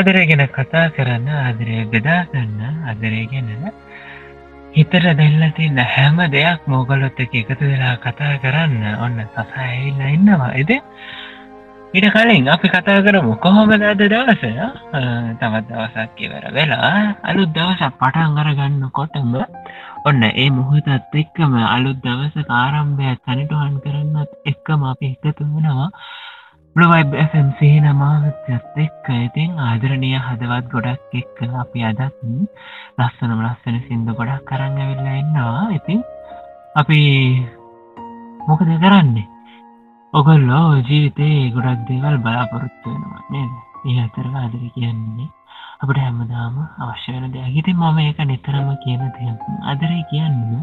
අදරගෙන කතා කරන්න ආදරය බෙදාගන්න අදරේ ගැන හිතර දෙල්ල තින්න හැම දෙයක් මෝගලොත් එක එකතු වෙලා කතා කරන්න. ඔන්න සසා ඇවිල්ල ඉන්නවා. එද? ඉට කලින් අපි කතා කරමු. කොහොමද අද දවස? තවත් දවසක් කිවර වෙලා අලුත් දවසක් පටන් අරගන්න කොටම ඔන්න ඒ මුහතත් එක්කම අලුත් දවස කාරම්භයක් තනිටුවන් කරන්නත් එක්කම අපි එකතු වෙනවා. බලවයිම් සේන මාවත්‍යත් එක්ක. ඉතින් ආදරණය හදවත් ගොඩක් එක්ක අපි අදත් ලස්සනම ලස්සන සිින්දු ගොඩක් කරන්න වෙල්ලා එන්නවා ඉතින් අපි මොකද කරන්නේ? ඔගොල්ලෝ ජීවිතේ ගොඩක් දේවල් බලාපොරොත්තු වෙනවා නේද? ඒ අතර ආදර කියන්නේ අපට හැමදාම අවශ්‍ය වෙන දෙයක්. හිති මම ඒක නිතරම කියන දෙය අදරේ කියන්න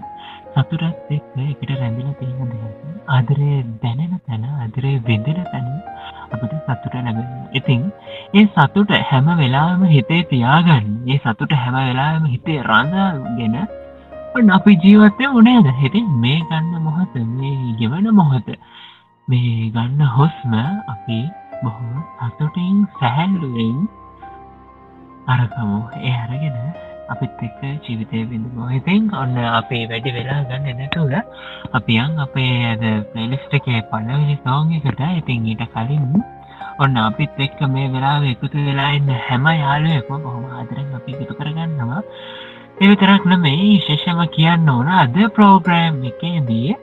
සතුරත් එක්ක එකට රැඳිල තියෙන දෙයක් අදරේ දැනෙන තැන අදරේ වෙදෙන තැන අපට සතුට ලැබෙන ඉතින් ඒ සතුට හැම වෙලාම හිතේ තියාගන්න. ඒ සතුට හැම වෙලාම හිතේ රඳාගෙන අපි ජීවත්තය උනේද හිතින් මේ ගන්න මොහොත මේ ගෙවන මොහොත මේ ගන්න හොස්ම අපි බොහොම සතුටින් සැහැල්ලුවෙන් අරකමු ඒ අරගෙන අපිත් එක්ක ජීවිතය බිඳම හිතෙන් ඔන්න අපේ වැඩි වෙලා ගන්න නැතුව අපියන් අපේ ඇද පලලිස්ට එකේ පලවෙනි සෝගකට ඉතින් ඊට කලින් ඔන්න අපිත් එක්ක මේ වෙලා එකතු වෙලා එන්න හැම යාලුවක්ම බොහොම ආදරෙන් අපි එකතු කරගන්නවා. එවිතරක් නෙමේ ශේෂම කියන්න ඕන අද ප්‍රෝග්‍රෑම් එකේදී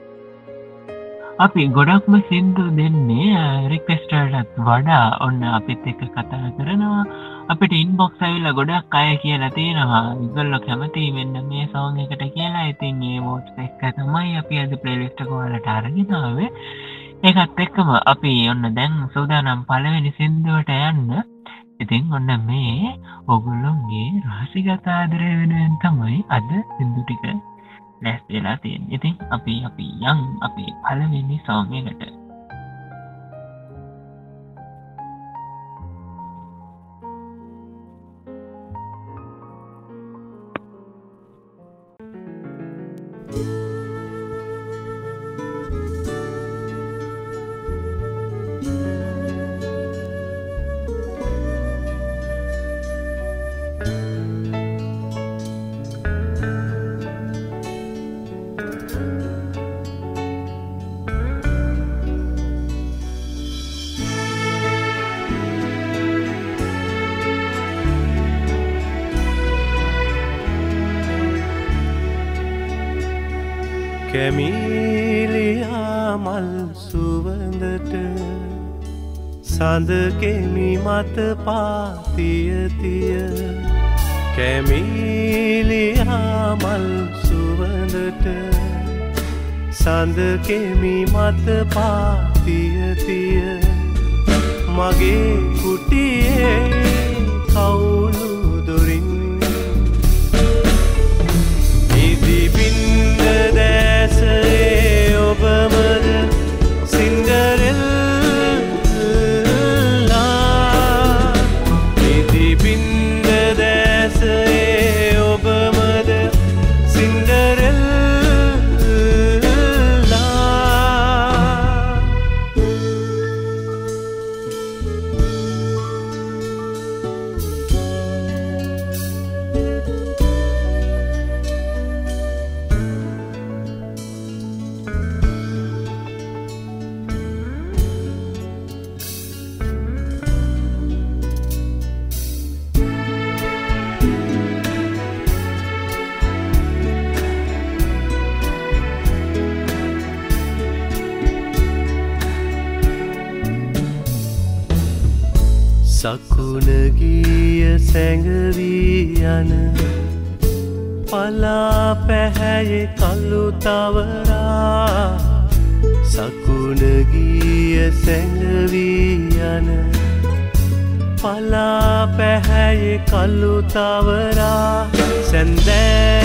අපි ගොඩක්ම සින්දු දෙන්නේ රික්වෙස්ටටත් වඩා ඔන්න අපිත් එක කතා කරනවා. අපිට ඉන්බොක්ස් ඇවිල්ල ගොඩක් අය කියලා තියෙනවා. ඉගල්ලො කැමති වෙන්න මේ සෞන් එකට කියලා. ඉතින් ඒ මෝට් එක්ක තමයි අපි අද ප්‍රේලිස්ට කෝලට අරගෙනාවේ ඒකත් එක්කම අපි ඔන්න දැන් සූදානම් පලවෙනි සින්දුවට යන්න. ඉතින් ඔන්න මේ ඔගුල්ලොන්ගේ රහසිගතාදරය වෙනුවෙන් තමයි අද සිින්දුටික ලැස් වෙලා තියෙන් ඉතින් අපි අපි යං අපේ පලවෙනි සෞමයකට සඳකෙමි මත පාතියතිය කැමීලියා මල් සුවඳට සඳකෙමි මත පාතියතිය මගේ කුටියේ කවුලු සැඟවී යන පලා පැහැයේ කල්ලු තවරා සකුණගිය සැඟවී යන පලා පැහැයේ කල්ලු තවරා සැන්දෑ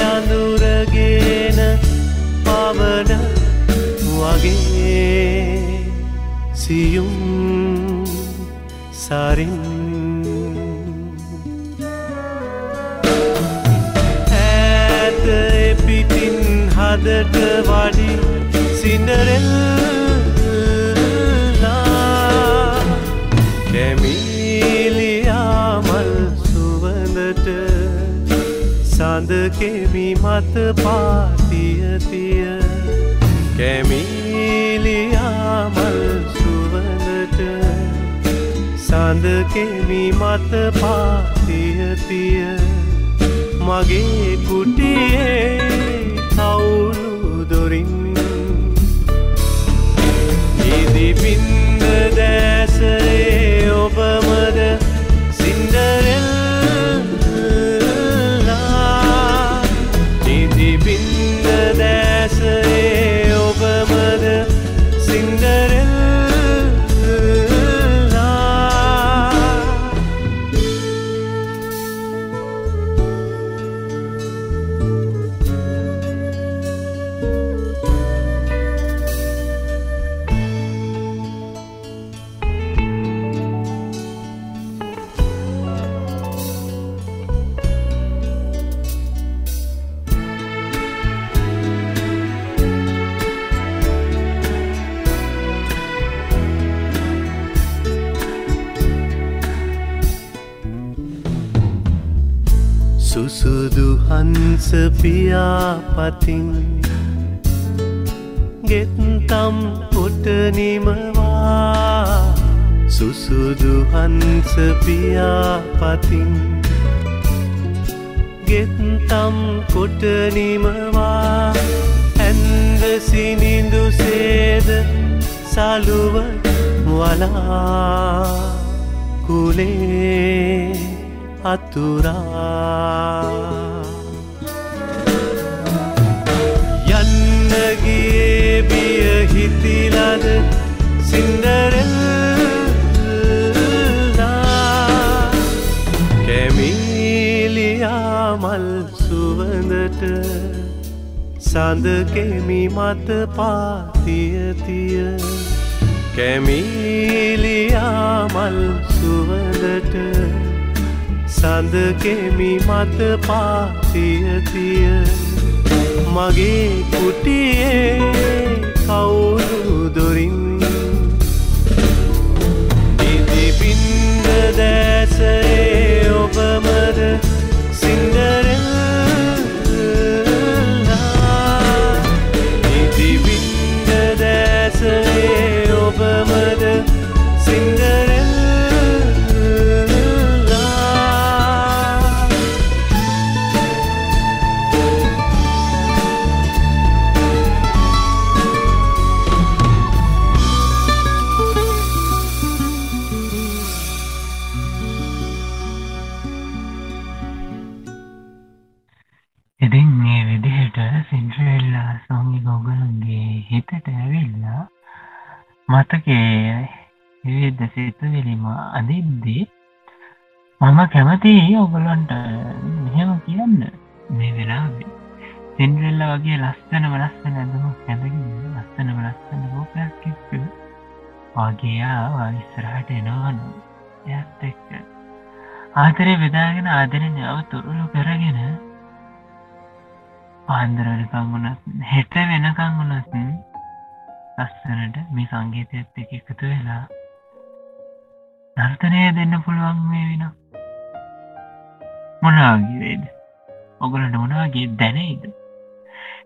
සඳකෙමි මත පාතියතිය කැමිලියාමල් සුවඳට සඳකෙමි මත පාතියතිය මගේ කුටියේ කවුලු දොරින් ඉදිපින්ද දැසරේ පියාපතින් ගෙත්තම් පොට නිමවා සුසුදු හංස පියාපතින් ගෙත්තම් කොට නිමවා ඇන්ද සිනිඳු සේද සලුව වලා කුලේ අතුරා බිය හිතිලද සින්දරෙල්ලා? කැමිලියාමල් සුවඳට සඳකෙමි මත පාතියතිය කැමිලියාමල් සුවඳට සඳකෙමි මත පාතියතිය මගේ කුටියේ කවුරු දොරින් ඉදිපින්ද දැසරේ ඔබමද සින්ඩරෙල්ලා ඉදිපින්ද දැසරේ ඔබමද හිතට ඇවිල්ලා මතකේ විවිධ සිතුවිලිම අඳිද්දී මම කැමති ඔගොලන්ට මෙහෙම කියන්න මේ වෙලාවේ. සින්ඩ්‍රෙල්ල වගේ ලස්සනම ලස්සන ඇඳම කැඳග ලස්සනම ලස්සන රූපයක් එක්ක වගේයා ඉස්සරහට එනවානු ඇත් එක්ක. ආතරය බෙදාගෙන ආදරඥාව තුරුළු කරගෙන පාන්දරනිකං වුණත් හෙට වෙනකං වුණත් ලස්සනට මේ සංගීතයත් එක එකතු වෙලා නර්තනය දෙන්න පුළුවන් මේ වෙන මොනාගේවේද ඔගලට මොනාගේ දැනෙයිද?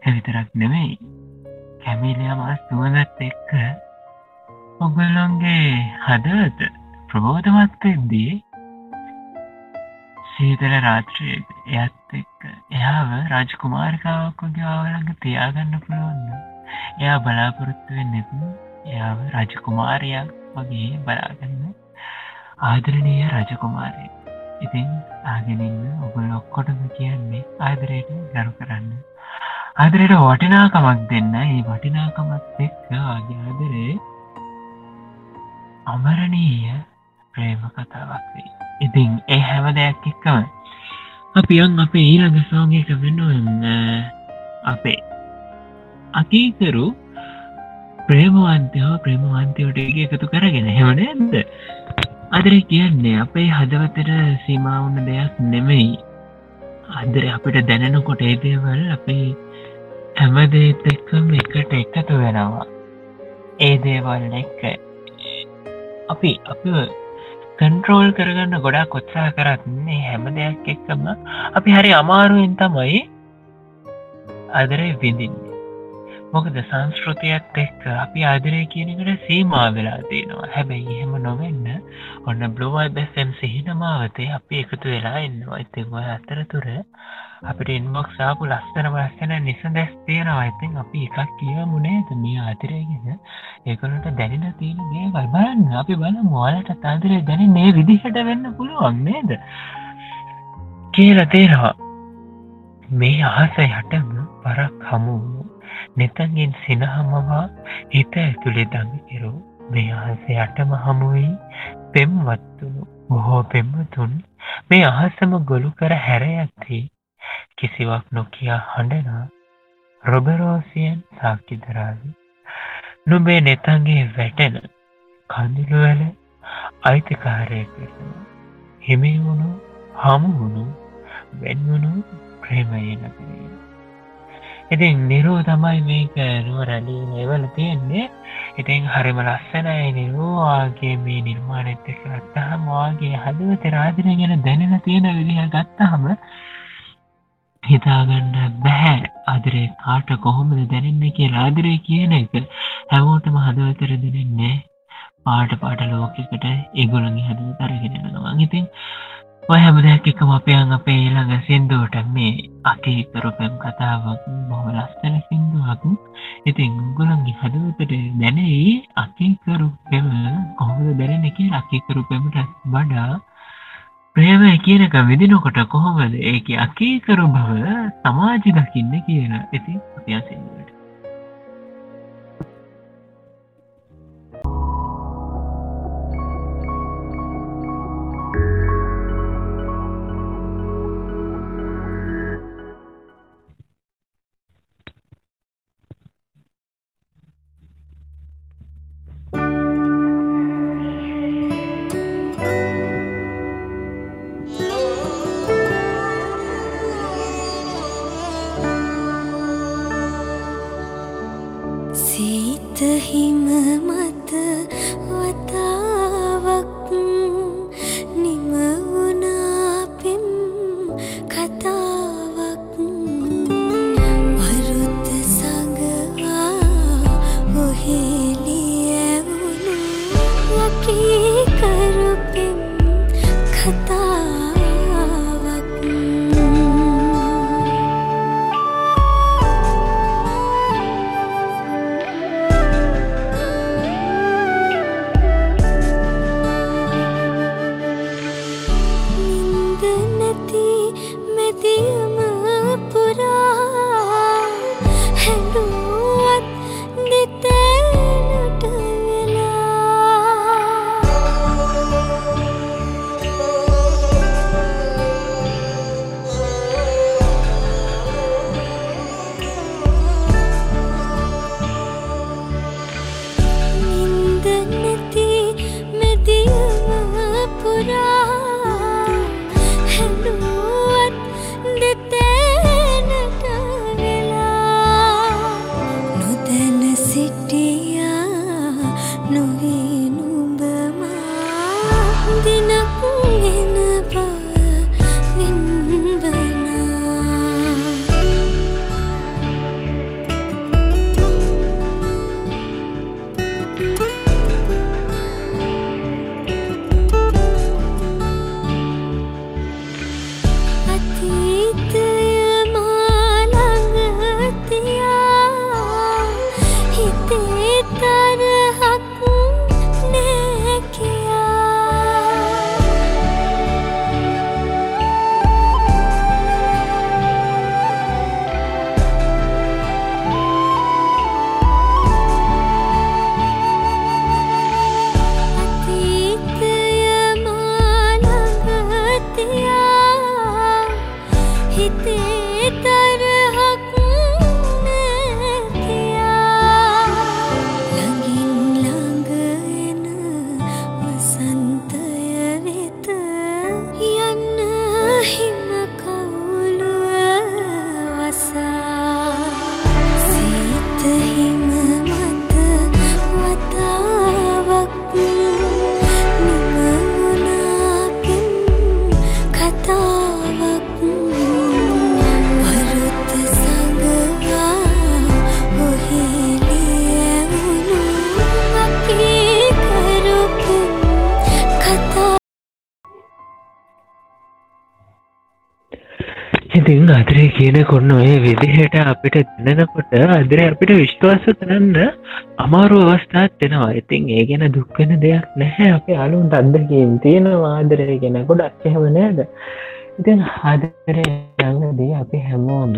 එවිතරක් නෙවෙයි කැමිලයා මස් තුවදත් එක්ක ඔගල්ලොන්ගේ හදවත ප්‍රබෝධමත් එද්දී සීතල රාත්‍රයේ එයත් එක්ක එයාව රජකුමාරිකාවක් වගේ ආවලඟ තියාගන්න පුළුවන්න එයා බලාපොරොත්තු වෙන්නෙත් එයාව රජකුමාරයක් වගේ බලාගන්න ආදරණීය රජකුමාරය ඉතින් ආගෙනන්න ඔගුල් ඔක්කොටම කියන්නේ ආදරයට ගරු කරන්න. ආදරයට වටිනාකමක් දෙන්න. ඒ වටිනාකමත් එක්ක ආගේ ආදරේ අමරණීය ප්‍රේම කතාවක් වේ ඉතින් ඒ හැම දෙයක් එක්කම අපියන් අපේ ඊළඟ සෝගක වෙනුවෙන් අපේ අකීකරු ප්‍රේමවන්තයෝ ප්‍රේමවන්තයෝට එකතු කරගෙන හෙමනද අදර කියන්නේ අපේ හදවතට සීමාවුන දෙයක් නෙමෙයි. අදර අපිට දැනෙනකොට ඒදේවල් අපේ හැමදේත් එක්කම එකට එකතු වෙනවා. ඒ දේවල් එක්ක. අපි අප කන්ට්‍රෝල් කරගන්න ගොඩා කොත්සා කරත්න්නේ හැම දෙයක් එක්කම. අපි හරි අමාරුවෙන් තමයි අදරේ විඳින්නේ. මොකද සංස්කෘතියත් එක්ක අපි ආදරය කියනකට සීමා වෙලා තියෙනවා. හැබැයි එහෙම නොවෙන්න ඔන්න බ්ලෝවල් බැස්සම් සිහිනමාවතේ අපි එකතු වෙලා ඉන්නවා. ඉතින් ඔය අතරතුර අපිට ඉන්බොක් සාපු ලස්සන වස්සන නිස දැස් තියෙනවා. ඉතින් අපි එකක් කිය මුණේද මේ ආතරයගෙන ඒකලට දැනෙන තියෙන දේවල් බලන්න. අපි බල මෝලට තාදරය දැනන්නේ විදිහට වෙන්න පුළුවන් නේද? කියල තේරවා මේ අහස යටම පරක් හමුූ නෙතන්ගෙන් සිනහමවා හිත ඇතුළේ දමිකිරු මේ අහස යටම හමුවී පෙම්වත්තුණු බොහෝ පෙම්මතුන් මේ අහසම ගොළු කර හැරයත්ති කිසිවක් නොකයා හඬනා රොබරෝසියන් සාක්කිදරාවි නුබේ නෙතන්ගේ වැටෙන කඳුළුවල අයිතිකාරය කරන හිමිවුණු හමුවුණු වෙන්වුණු ප්‍රේමයන කරේ ඉතින් නිරෝ තමයි මේක නුවරලී ඒවල තියෙන්නේ. ඉතින් හරිම ලස්සනයි නිරෝවාගේ මේ නිර්මාණත කරත්තහම වාගේ හදවත රාදින ගැන දැනෙන තියෙන විදිහ ගත්තහම හිතාගන්න බැහැ. අදරේ කාට කොහොමද දැනෙන්න කිය රාදිරය කියන එක හැමෝටම හදවතර දෙනෙන්නේ පාට පාට ලෝකෙකට ඒගොලගේ හදව තරගෙනනවා ඉතින් ඔය හැමදැක් එකම අපයන් අපේ ඊළඟ සින්දුවට මේ අකීකරු පැම් කතාවක් බොහම ලස්තන සිින්දුවක්. ඉතින් උගුලන්ගේ හදවතට දැනෙයි අකීකරු පෙම කොහොද දැනෙන එක අකීකරු පෙමට වඩා ප්‍රේම කියනක විදිනකොට කොහොමද? ඒක අකීකරු බව සමාජ දකින්න කියන ඉති අපිය him. ඉතින් අදරේ කියන කොන්න ඔය විදිහට අපිට දැනෙනකොට අදර අපිට විශ්වාස කරන්න අමාරු අවස්ථාත් වෙනවා ඉතින් ඒ ගැන දුක්වෙන දෙයක් නැහැ. අප අලුන්ට අදකින් තියෙනවා ආදරය ගැන. ගොඩක් එහෙම නෑද? ඉතින් ආදරය යඟදී අපි හැමෝම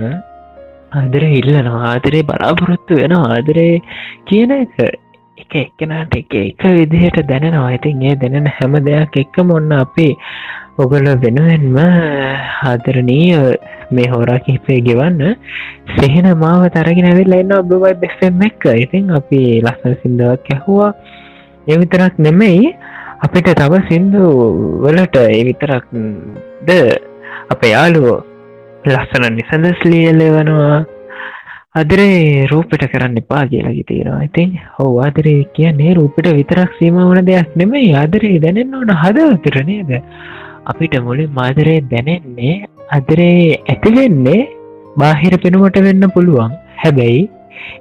ආදරය ඉල්ලනවා. ආදරේ බලාපොරොත්තු වෙන ආදරේ කියන එක එක එක්කෙනට එක එක විදිහට දැනෙනවා. ඉතින් ඒ දැනෙන හැම දෙයක් එක්ක මොන්න අපි ඔගල වෙනුවෙන්ම ආදරණීය මේ හෝරා කිහිපය ගෙවන්න සෙහෙන මාව තරගෙන ඇවිල් එන්න ඔබවයි බෙස්සෙම් එක්ක. ඉතින් අපි ලස්සන සිින්දුවක් ඇහවා. එවිතරක් නෙමෙයි අපිට තව සින්දු වලට ඒ විතරක් ද අප යාලුවෝ ලස්සන නිසඳස් ලියලවනවා අදරේ රූපට කරන්න එපා කියලා තියෙනවා ඉතින් හෝ ආදරේ කියන්නේ රූපට විතරක් සීම වන දෙයක් නෙමෙයි. ආදරේ දැනෙන්න ඕන හදවතර නේද? අපිට මුලින් මාදරේ දැනෙන්නේ අදරේ ඇතිවෙන්නේ බාහිර පෙනුමට වෙන්න පුළුවන්. හැබැයි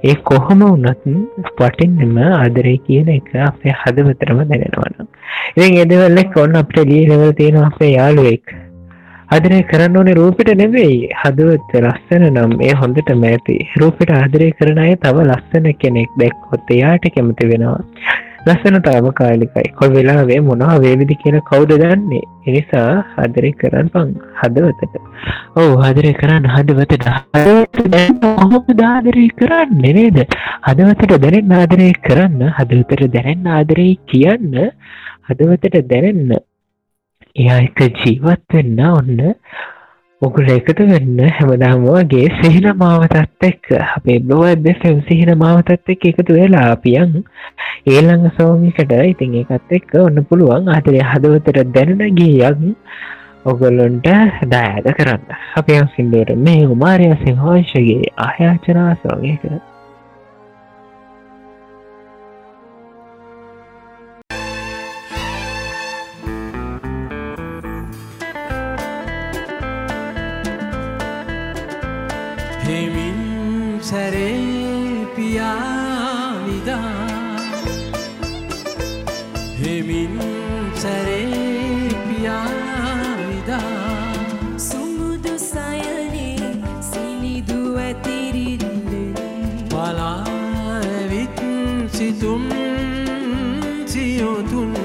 ඒ කොහොම වනත් පටින්ම ආදරේ කියන එක අපේ හදවතරම දැනෙනවනම් ඉතින් එදවල්ලෙක් ඔන්න අපට ලීලවල තියෙන අපේ යාළුවෙක්. අදරය කරන්න ඕනේ රූපිට නෙවෙයි හදුවත් ලස්සන නම් ඒ හොඳට මෑති රූපිට ආදරය කරන අය තව ලස්සන කෙනෙක් දැක්කොත් එයාට කැමති වෙනවා. ලස්සන තාම කාලිකයි කො වෙලාවේ මොනවා වේවිදි කියන කවුද දන්නේ? එනිසා හදරය කරන්න පං හදවතට. ඕ හදරය කරන්න හදවතට. හොම දාදරය කරන්න නේද? හදවතට දැනෙන් ආදරය කරන්න හදවතට දැනෙන් ආදරය කියන්න හදවතට දැනෙන්න එයා එක ජීවත් වෙන්න ඔන්න ඔකුල එකතු වෙන්න හැමදාම වගේ සිහින මාවතත් එක් අපේ බ්ලෝඇබ ෆම් සිහින මාවතත් එක් එකතු වෙලා අපියන් ඒළඟ සෝමිකට ඉතින් එකත් එක්ක ඔන්න පුළුවන් අතරය හදවතට දැනනගේයක් ඔගොල්ලොන්ට දායාද කරන්න. අපයන් සිින්දුවට මේ උමාරය සිංහෝංශගේ ආයාචනා සෝගය කරන්න dulce.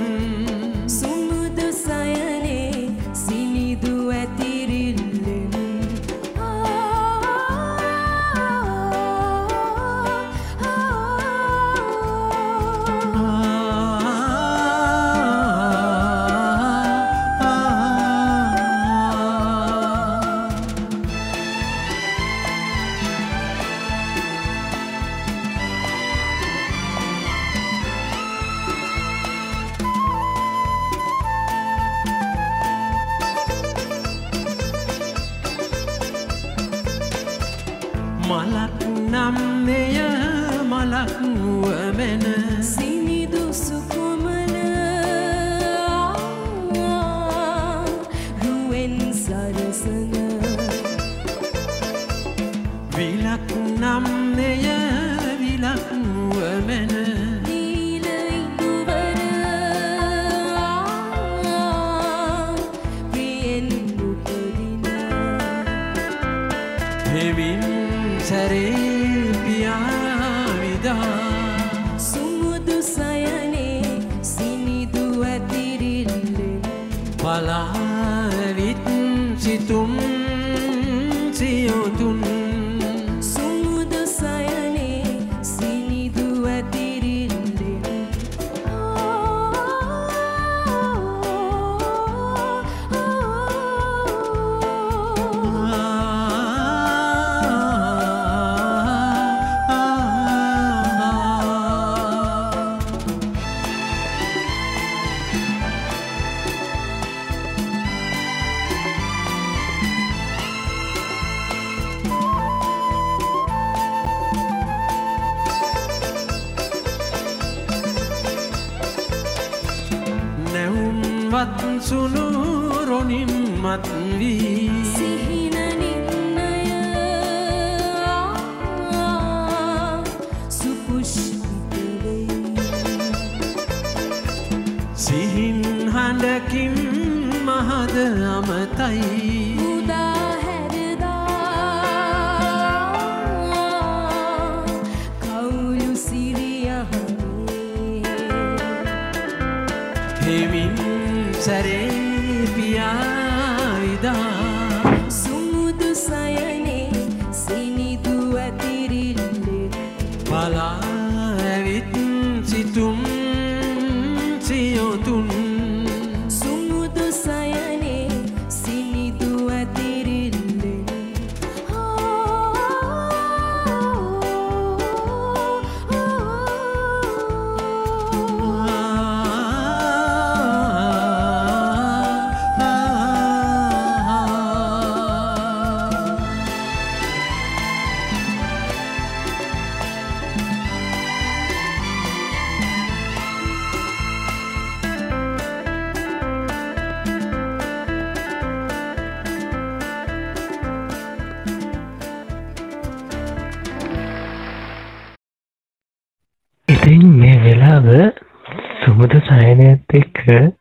සයනයත් එක්ක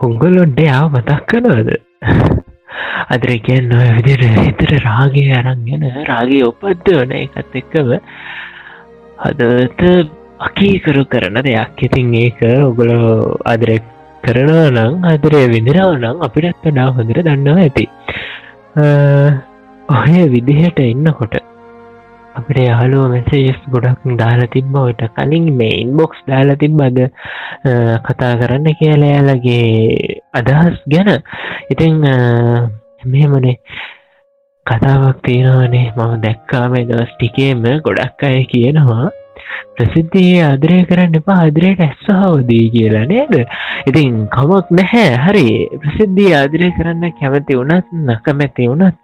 උංගලොන්ඩේ ආව මතක් කනවද අදර කියන්න ඔය විදිර හිතර රාගය අරන්ගෙන රාගේ ඔපද්ද වන එකත් එක්කව හදත අකීකරු කරන දෙයක්. ඉතින් ඒක ඔගොල අදර කරනවා නම් අදරය විඳරාව නම් අපිටත් වඩා හොඳර දන්නවා ඇති. ඔය විදිහට එන්නකොට අපට යාලුව මෙසේස් ගොඩක් දාලා තිබ්බ ඔට කලින් මේ ඉන්බොක්ස් දාලා තිබ්බද? කතා කරන්න කියලා යාලගේ අදහස් ගැන. ඉතිං මෙමනේ කතාවක් තියෙනවානේ. මම දැක්කාම දවස් ටිකේම ගොඩක් අය කියනවා. ප්‍රසිද්ධියේ ආදරය කරන්න එපා. ආදරයට ඇස්සහෝදී කියලා නේද? ඉතින් කමක් නැහැ. හරි. ප්‍රසිද්ධිය ආදරය කරන්න කැමති වුණත් නකමැති වුණත්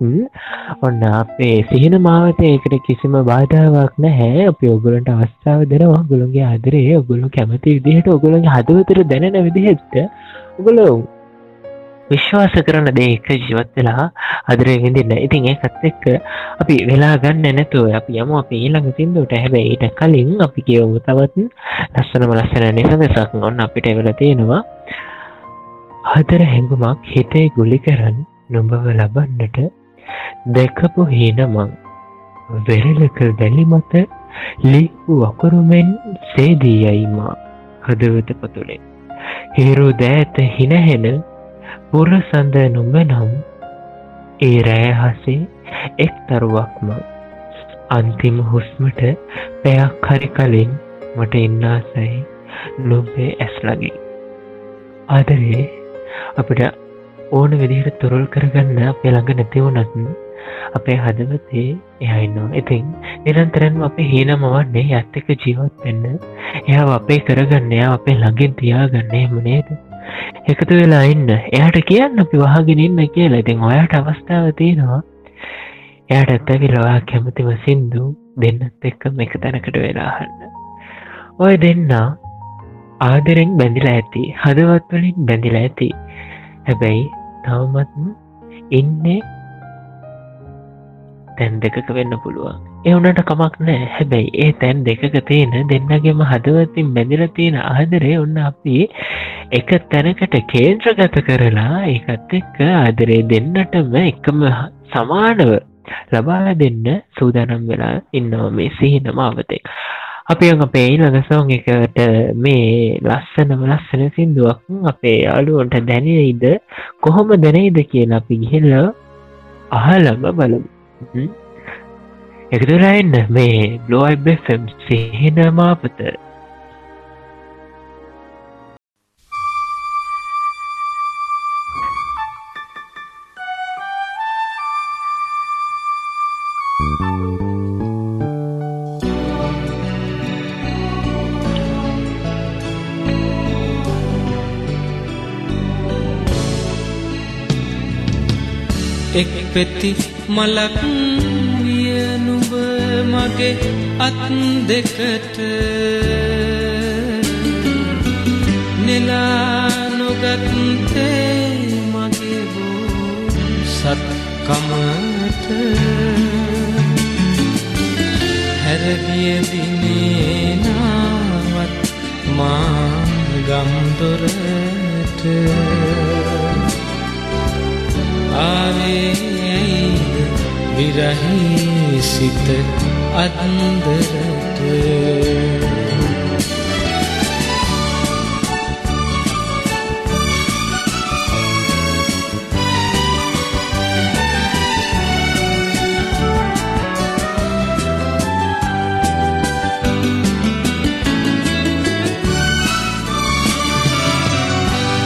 ඔන්න අපේ සිහින මාවතය එකට කිසිම බාධාවක් නැහැ. අපි ඔගුලන්ට අවස්ථාව දෙනවා. ගුළුන්ගේ ආදරේ ඔගුලු කැමති විදිහට ඔගුලන්ගේ හදවතර දැනෙන විදිහෙත්ත ඔගුලු විශ්වාස කරන දේ එක ජීවත් වෙලා අදරේ විඳන්න. ඉතින් ඒකත් එක්ක අපි වෙලා ගන්න නැතුව අපි යම අප ඊළඟ සිින්දුවට. හැබැයි ඊට කලින් අපි කියවමු තවත් ලස්සනම ලස්සන නිසඳසක් ඔන්න අපිට එවල තියෙනවා. හදර හැඟුමක් හිතේ ගුලි කරන්න නොඹව ලබන්නට දැකපු හීනමං වෙරලක දැලි මත ලිපු වකුරුමෙන් සේදීයයිමා හදවත පතුළේ හිරු දෑත හිනහෙන පුර සඳ නුඹ නම් ඒ රෑහසේ එක් තරුවක්ම අන්තිම හුස්මට පැයක් හරි කලින් මට ඉන්නාසයි නොබේ ඇස්ලගේ ආදරේ අපිට ඕන විදිහට තුරුල් කරගන්න අපේ ළඟ නැතිවුනත් අපේ හදවතේ එයයින්නවා ඉතින් නිරන්තරන්ම අපේ හීනම වන්නේ ඇත්තක ජීවත් වෙන්න එයා අපේ කරගන්න එයා අපේ ළඟින් තියාගන්නේ මනේද එකතු වෙලා ඉන්න. එයාට කියන්න අපි වහගෙන ඉන්න කියලා. ඉතින් ඔයාට අවස්ථාව තියෙනවා. එයාට ඇත්තකිලවා කැමතිම සින්දු දෙන්නත් එක්ක එක තැනකට වෙලාහන්න ඔය දෙන්න ආදරෙන් බැඳිලා ඇති හදවත්වලින් බැඳිලා ඇති. හැබැයි තවමත්ම ඉන්නේ තැන් දෙකක වෙන්න පුළුවන්. එවනට කමක් නෑ හැබැයි ඒ තැන් දෙකක තියෙන දෙන්නගේම හදවතින් බැඳිල තියෙන ආදරේ ඔන්න අපි එක තැනකට කේන්ද්‍රගත කරලා ඒකත් එක්ක ආදරේ දෙන්නටම එකම සමානව ලබා දෙන්න සූදානම් වෙලා ඉන්නවා මේ සිහින මාවතෙක් අපි අපේ ඊළඟසෝන් එකට මේ ලස්සනම ලස්සන සිින්දුවක් අපේ යාලුවන්ට දැනයිද? කොහොම දැනයිද කියලා අපි ගිහිල්ල අහලම බලමු. එකතුරයින්න මේ බ්ලෝයිබම් සිහිනමාපත එක් පෙති මලක් වියනුබ මගේ අත් දෙකට නෙලා නොගත්තේ මගේ වූ සත්කමට හැරගිය දිනේනාවත් මා ගම්දොරට ආවේයිද විරහි සිත අන්දරට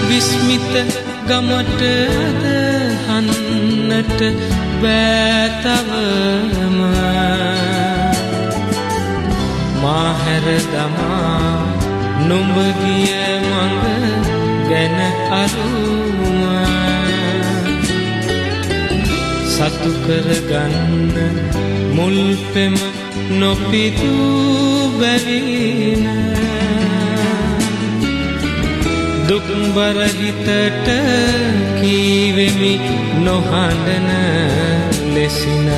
විස්මිත ගමටද හන්නට බෑතවමයි මාහැර දමා නොඹගිය මඟ ගැන අරුම සතු කරගන්න මුල් පෙම නොපිතු බැවින. දුක්බර හිතට කීවෙමි නොහඬන ලෙසින.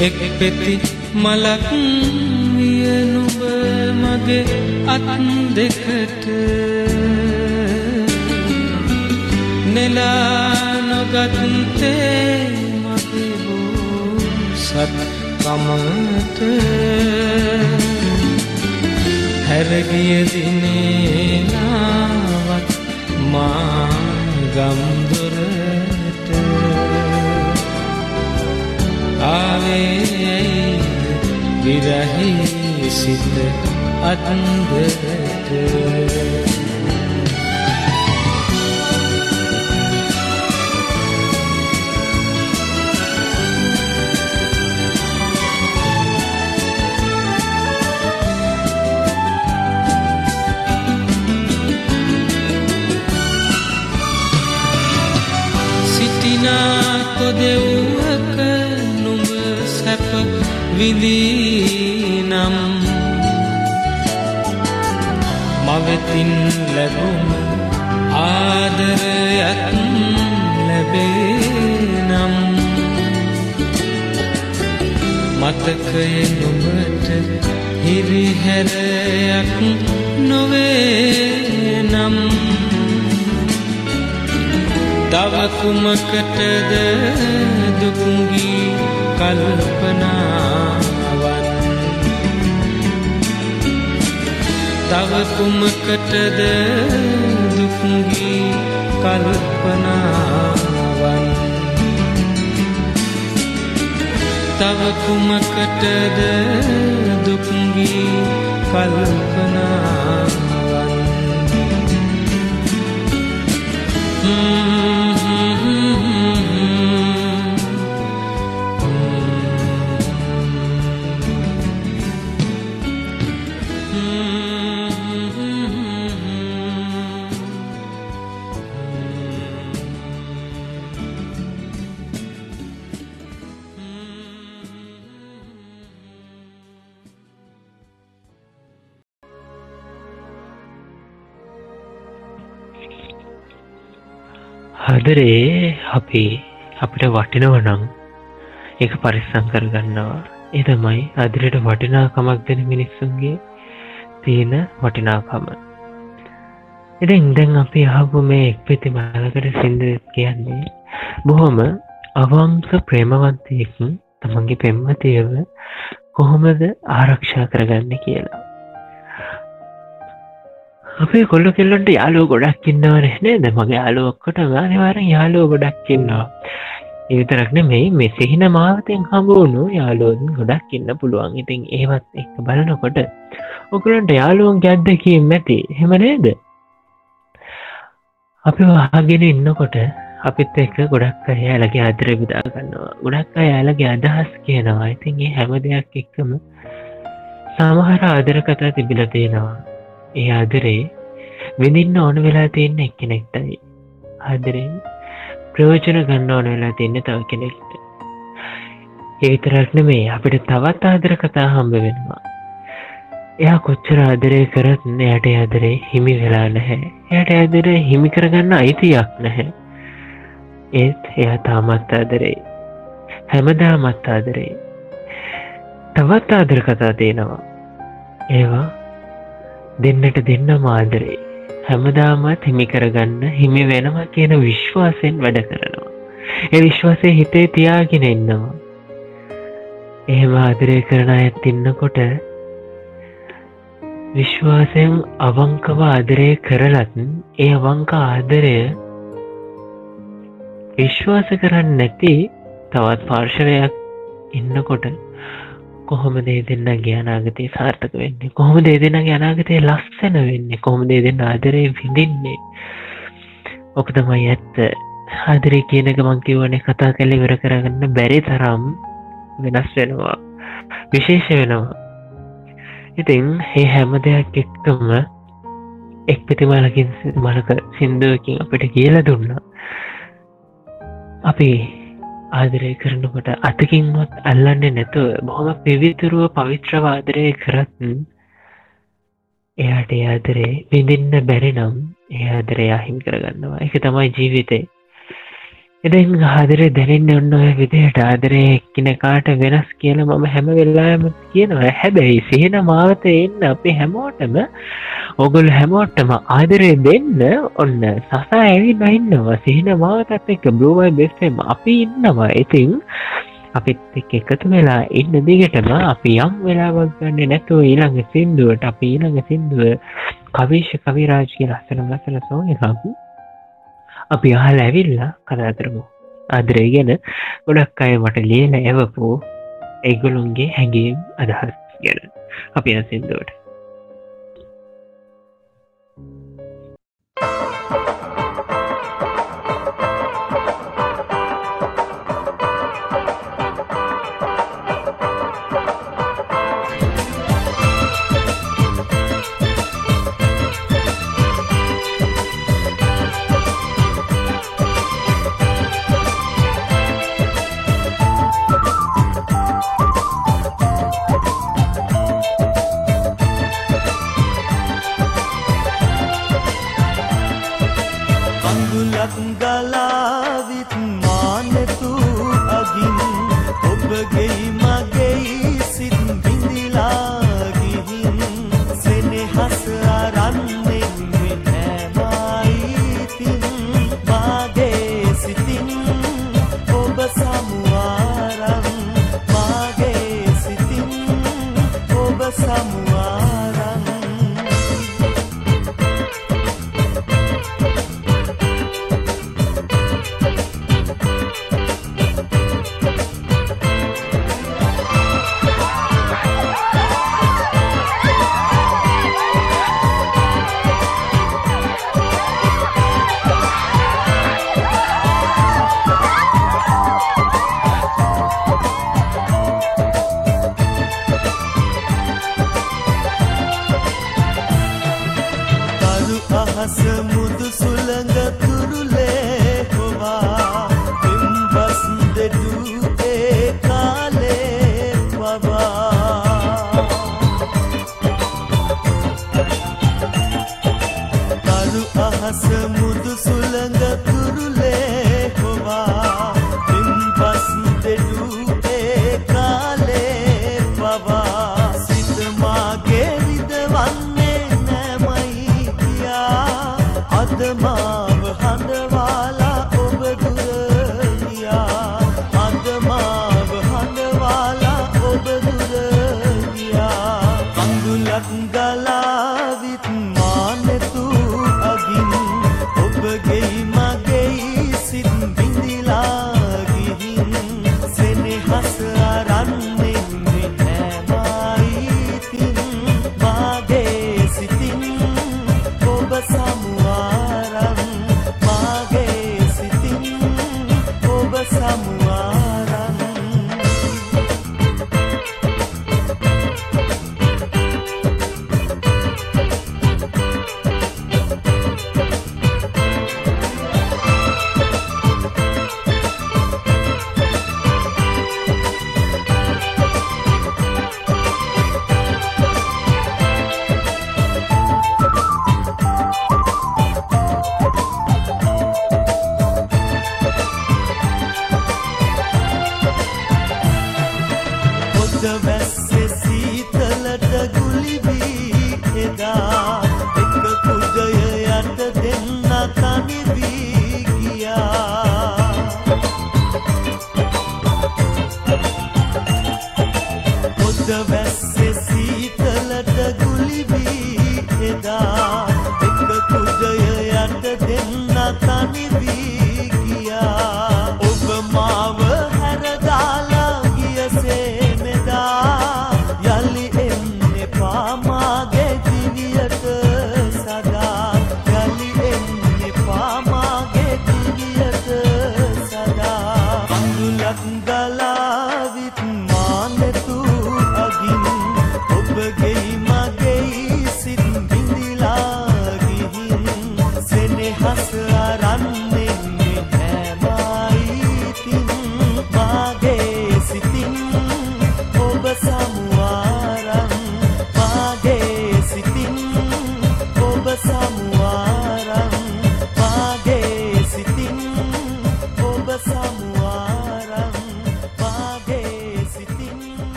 එක් පෙති මලක් වියනුබ මගේ අත් දෙකට. නෙලා නොගත්තේ මගේ වූ සත් කමට හැරගිය දිනේනාවත් මා ගම්දොරට ආවේයිද විරහි සිත අත්දට සිටිනා මවෙතින් ලැබුම ආදරයක් ලැබේනම්. මතකය නුඹට හිරිහැරයක් නොවේ නම් තව කුමකටද දුකුගී කල්පනාවන් තව කුමකටද දුකුගී කල්පනාවන්? තව කුමකටද දුක්ගී කල්පනාවන්? හදරේ අපි අපිට වටිනවනං එක පරිස්සං කරගන්නවා. ඒ තමයි අදිරට වටිනාකමක් දෙන මිනිස්සුන්ගේ තියෙන වටිනාකම. එදැන් දැන් අපි අහපු මේ එක් පෙති මලකට සිින්ද කියන්නේ බොහොම අවංක ප්‍රේමවන්තයෙක් තමන්ගේ පෙම්මතියව කොහොමද ආරක්ෂා කරගන්න කියලා. අපේ කොල්ල කෙල්ලොන්ට යාලෝ ගොඩක් ඉන්නවනේ. නේද? මගේ යාලුවක්කොට අනිවාරෙන් යාලෝ ගොඩක් ඉන්නවා. ඒතරක්න මේ මෙසෙහින මාවතෙන් හම්බුණු යාලෝන් ගොඩක් ඉන්න පුළුවන්. ඉතින් ඒවත් එක බලනකොට ඔකුලන්ට යාලුවන් ගැද්දකීම් ඇති. හෙමනේද අපි වහගෙන ඉන්නකොට අපිත් එක්ක ගොඩක් අය යාලගේ අදර විදා ගන්නවා. ගොඩක් අය යාලගේ අදහස් කියනවා. ඉතින් ඒ හැම දෙයක් එක්කම සමහර ආදර කතා තිබිල තියෙනවා. ඒ අදරේ විඳින්න ඕන වෙලා තියන්න එක්කෙනෙක්ටයි. ආදරෙන් ප්‍රයෝජන ගන්න ඕන වෙලා තියන්න තව කෙනෙක්ට. ඒවිතරක්න මේ අපිට තවත් ආදර කතා හම්බ වෙනවා. එයා කොච්චර ආදරය කරත් එයට අදරේ හිමි වෙලා නැහැ. එයට ඇදර හිමි කරගන්න අයිතියක් නැහැ. ඒත් එයා තාමත් ආදරේ. හැමදාමත් ආදරේ. තවත් ආදර කතා තියෙනවා. ඒවා දෙන්නට දෙන්න මාදරේ. හැමදාමත් හිමි කරගන්න හිමි වෙනවා කියන විශ්වාසයෙන් වැඩ කරනවා. ඒ විශ්වාසය හිතේ තියාගෙන ඉන්නවා. එහෙම ආදරය කරන ඇත් ඉන්නකොට විශ්වාසයෙන් අවංකව ආදරය කරලත් ඒ අවංක ආදරය විශ්වාස කරන්න නැති තවත් පාර්ශවයක් ඉන්නකොට කොහොම දේ දෙන්නගේ අනාගතය සාර්ථක වෙන්නේ? කොහොම දේ දෙන්නගේ අනාගතය ලස්සන වෙන්නේ? කොහොම දේ දෙන්න ආදරය විඳින්නේ? ඕක තමයි ඇත්ත. ආදරේ කියනක මංකිවනේ කතා කැලෙ වෙර කරගන්න බැරි තරම් වෙනස් වෙනවා. විශේෂ වෙනවා. ඉතින් ඒ හැම දෙයක් එක්කම එක් පිතිමලකින් මලක සින්දුවකින් අපිට කියල දුන්නා. අපි ආදරය කරනකොට අතකින්වත් අල්ලන්නේ නැතුව බොහොම පිවිතුරුව පවිත්‍රවාදරය කරත්න් එයාට ආදරේ විඳින්න බැරි නම් ඒ ආදරය අහිම් කරගන්නවා. එක තමයි ජීවිතේ. එතින් ආදරය දැනෙන්න ඔන්න ඔය විදිහට ආදරය එක්කිනකාට වෙනස් කියල මම හැම වෙල්ලාම කියනවා. හැබැයි සිහෙන මාවත එන්න අපි හැමෝටම ඔගොල් හැමෝටම ආදරය දෙන්න ඔන්න සසා ඇවි නයින්නවා සිහින මාවතත් එක බ්ලෝවයි බෙස්ටම අපි ඉන්නවා. ඉතිං අපිත් එක් එකතු වෙලා ඉන්න දිගටම අපි යම් වෙලාවක් ගන්න නැතුව ඊළඟ සින්දුවට අපි ඊළඟ සින්දුව කවිශ කවිරාජ් කිය ලස්සන ලසල සෝ එකකු අපි අහල ඇවිල්ලා කතා කරමු. අදරේ ගැන ගොඩක් අය මට ලියල ඇවපු ඒගොලුන්ගේ හැඟීම් අදහස් ගැන. අපි අසින්දුවට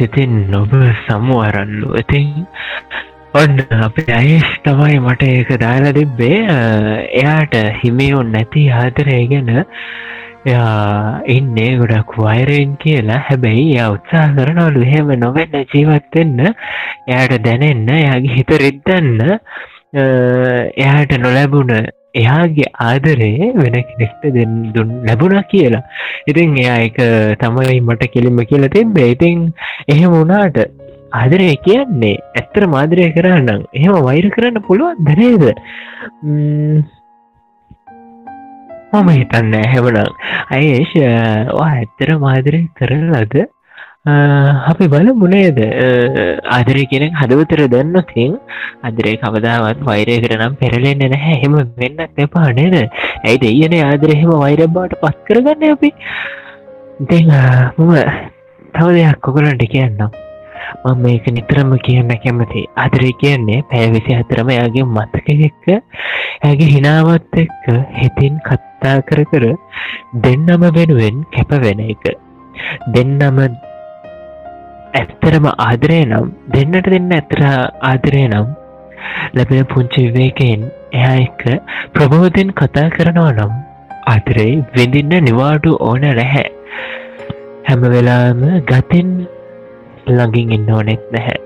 සිතින් නොබ සමුවරල්ලු ඉතින් ඔන්න අප අයේෂ් තමයි මට ඒක දාලා දෙබ්බේ එයාට හිමියුන් නැති ආදරය ගැන එයා ඉන්නේ ගොඩක් වයිරෙන් කියලා. හැබැයි ය උත්සා කරනවලු එහෙම නොවෙන්න ජීවත්වෙන්න එයාට දැනෙන්න යාගේ හිත රිද්දන්න. එයාට නොලැබුණ එයාගේ ආදරේ වෙන කෙනෙක්ට දෙන්න දුන් ලැබුණ කියලා. ඉතින් එයා එක තමයි මට කෙලිම කියලා තිබේ ඉතින් එහෙම වුණාට ආදරය කියන්නේ ඇත්තර මාදරය කරන්නම් එහෙම වෛර කරන්න පුළුවන් දනේද මම. හිතන්න හැවනම් අයේෂ ඇත්තර මාදරය කරලද අපි බල මුණේද ආදරය කෙනෙක් හදවතර දන්නතින් අදරේ කවදාවත් වෛරය කරනම් පෙරලෙන්න නැහැ. හෙම වෙන්න එපා නේද? ඇයි දෙයන ආදරහෙම වෛරබාට පත් කරගන්න අපි? ඉති මම තව දෙයක් කොකලන්ට කියන්නම්. මම මේක නිතරම කියන්න කැමති අදරේ කියන්නේ පැෑවිසි අතරම යාගේ මතක එක්ක ඇගේ හිනාවත් එක්ක හිතින් කත්තා කර කර දෙන්නම වෙනුවෙන් කැප වෙන එක. දෙන්නම ඇත්තරම ආදරය නම් දෙන්නට දෙන්න ඇතර ආදරය නම් ලැබෙන පුංචි විවේකයෙන් එයා එක්ක ප්‍රබෝධයෙන් කතා කරනවා නම් ආදරේ විඳින්න නිවාඩු ඕන නැහැ. හැම වෙලාම ගතින් ළඟින් ඉන්න ඕනෙත් නැහැ.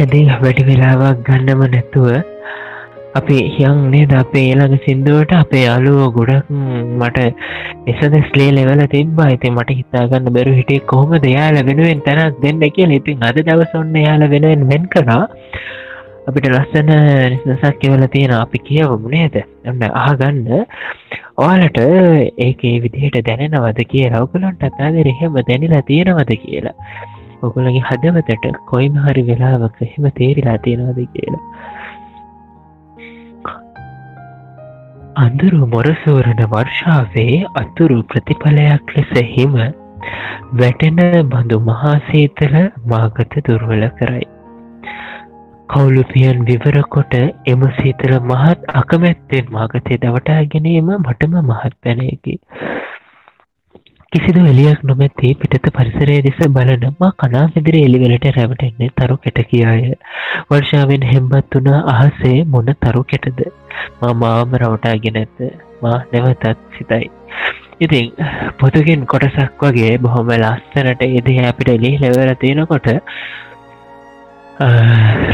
ඇදී වැඩි වෙලාවක් ගන්නම නැතුව අපි හියන් නේද? අපේ ඒළඟ සිින්දුවට අපේ යාලුව ගොඩක් මට එසද ස්ලේ ලෙවල තිබා ඇති මට හිතාගන්න බැරු හිටේ කොහොම දෙයාල වෙනුවෙන් තැනක් දෙන්න කිය ඉතින් අද දවසොන්න යාල වෙනුවෙන් වෙන් කරා. අපිට ලස්සන නිසසක් කියවල තියෙන අපි කියවමු නේද? එන්න ආගන්න ඕලට ඒකේ විදිහට දැනෙනවද කිය රවකලන්ට අතාද එහෙම දැනිලා තියෙනවද කියලා. ඔකුලගේ හදවතට කොයිම හරි වෙලාවක එහෙම තේරිලා තියෙනවද කියලා. අඳුරු මොරසෝරණ වර්ෂාවේ අතුරු ප්‍රතිඵලයක් ලෙස හිම වැටෙන බඳු මහාසීතල මාගත දුර්වල කරයි. කවුලුපියන් විවර කොට එම සීතල මහත් අකමැත්තෙන් මාගතය දවටා ගැනීම මටම මහත් පැනයකි. කිසිදු එලියක් නොමැති පිටත පරිසරය දෙස බලනම කනා විදිරි එලිවලට රැවටෙන්නේ තරු කෙට කියාය. වර්ෂාවෙන් හෙම්බත් වුණ අහසේ මොන තරු කෙටද? මා මාම රවටාගෙන ඇත මා නැවතත් සිතයි. ඉතින් පොතුගෙන් කොටසක් වගේ බොහොම ලස්සනට එද අපිට එලි ලෙවර තියෙනකොට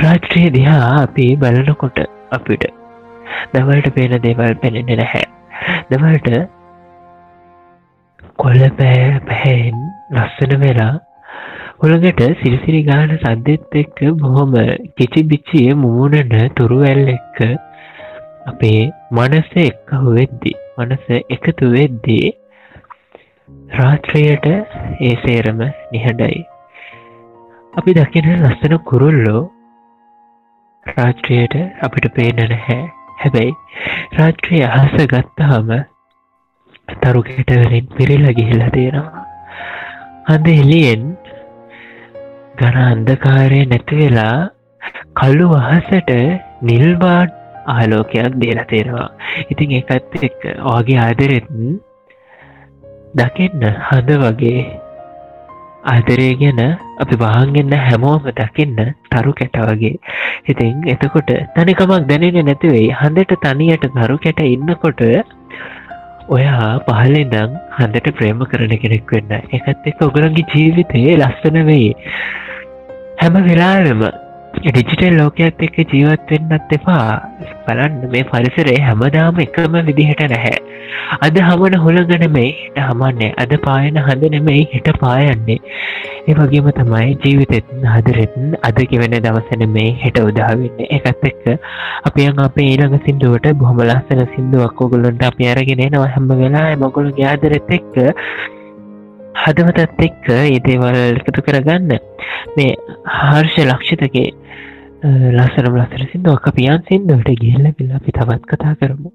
රාත්‍රයේ දිහා අපි බලනකොට අපිට දවල්ට පේන දේවල් පෙනෙන්නේ නැහැ. දවල්ට කොල්ල පෑ පැහැෙන් ලස්සන වෙලා හොළඟට සිරිසිරි ගාන සද්දෙත් එක්ක බොහොම කිචි බිච්චිය මුමුණන තුරුවැල් එක්ක අපේ මනස එක්ක වෙද්දි මනස එකතු වෙද්දී රාත්‍රයට ඒ සේරම නිහඬයි. අපි දකින ලස්සන කුරුල්ලෝ රාත්‍රයට අපිට පේන නැහැ. හැබැයි රාත්‍රය අහස ගත්තහම තරු කෙටවලින් පිරිල්ල ගිහිල්ලා තියෙනවා. අද එලියෙන් ගන අන්දකාරය නැතිවෙලා කල්ලු වහසට නිල්බාඩ් ආලෝකයක් දේලා තේරවා ඉතින් එකත් එක් වගේ ආදරෙත්න් දකින්න හඳ වගේ ආදරය ගැන අපි වාහන්ගන්න හැමෝම දකින්න තරු කැට වගේ. ඉතින් එතකොට තනිකමක් දැනෙන නැතිවෙයි හඳට තනියට තරු කැට ඉන්නකොට ඔයා පහලෙදං හන්දට ප්‍රේම කරන කෙනෙක් වෙන්න. එකත් එක ඔගරන්ගේ ජීවිතයේ ලස්සන වෙයි. හැම වෙලාවෙම ඩිජිටල් ලෝකයක් එක්ක ජීවත්වෙන්නත් එපා. බලන්න මේ පරිසරේ හැමදාම එකම විදිහට නැහැ. අද හමන හොළගනමයි හිට හමන්නේ. අද පායන හඳ නෙමෙයි හිට පායන්නේ. ඒ වගේම තමයි ජීවිතෙත්න් හදරෙත්න් අද කිවෙන දවසන මේ හෙට උදාවෙන්න එකත් එක්ක අපියන් අපේ ඊළඟ සිින්දුවට බොහොම ලස්සන සිින්දුවක් ඔගොලොන්ට අපි අරගෙන නවා හැම වෙලා මොගොල යාදරෙත් එක්ක හදවතත් එක්ක ඒදේවල් එකතු කරගන්න. මේ හර්ෂ ලක්ෂිතගේ ලස්සනම ලස්සර සිින්දුවක් අපියන් සිින්දුවට ගිල්ල පිල්ල අපි තවත් කතා කරමු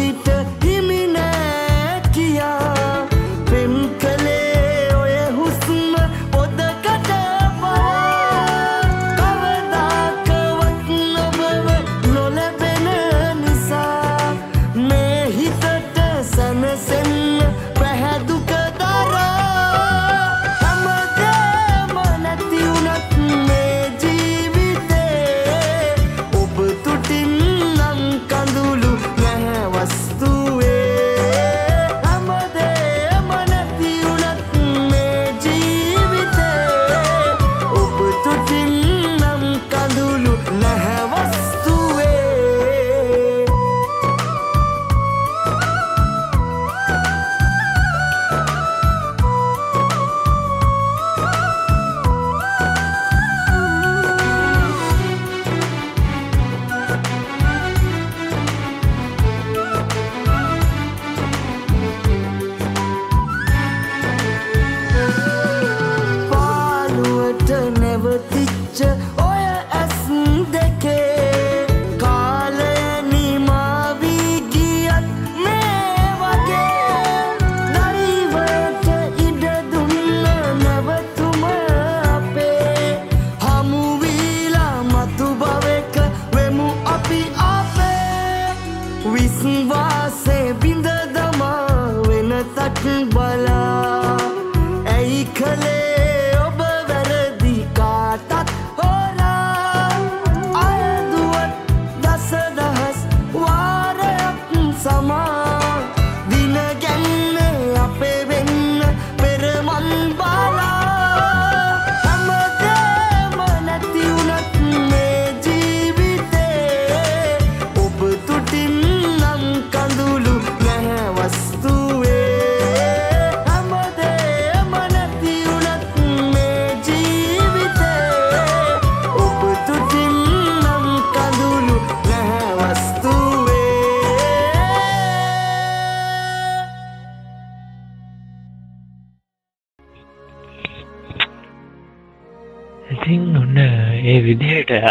අපි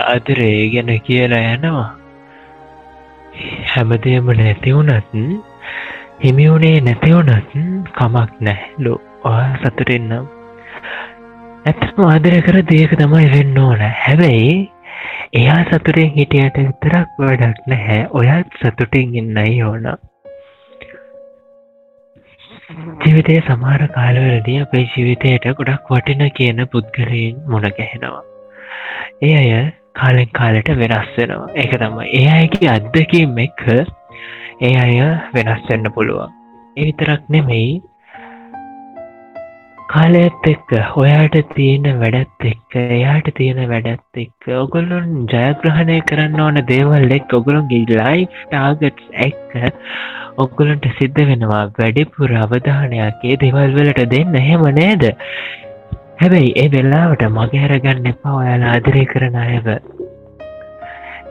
විදිහට අදරේ ගැන කියලා යනවා. හැමදේම නැතිවුනත් හිමිවුණේ නැතිවුනත් කමක් නැහැලු ඔයා සතුරෙන්නම් ඇත්තම ආදර කර දේක තමයි වෙන්න ඕන. හැබැයි එයා සතුරෙන් හිටියට විතරක් වැඩක් නැහැ. ඔයත් සතුටින් ඉන්නයි ඕන. ජීවිතය සමාර කාලවලදී අපේ ජීවිතයට ගොඩක් වටින කියන පුද්ගලයෙන් මුණ ගැහෙනවා. ඒ අය කාලෙන් කාලට වෙනස් වෙනවා. ඒක තම ඒ අයගේ අත්දකීම් එක්ක ඒ අය වෙනස් වෙන්න පුළුවන්. ඒ විතරක් නෙමෙයි. කාලයත් එක්ක ඔයාට තියෙන වැඩත් එක්ක එයාට තියෙන වැඩත් එක්ක ඔගොල්ලොන් ජයග්‍රහණය කරන්න ඕන දේවල් එක් ඔගොලොන්ගේ ලයි් ටාගට් එක්ක ඔගොලන්ට සිද්ධ වෙනවා වැඩිපුර අවධානයක්. ඒ දෙවල් වලට දෙන්න එහෙම නේද? හැබැයි ඒ වෙල්ලාවට මගහැරගන්න එපා ඔයාලා ආදරය කරන අයව.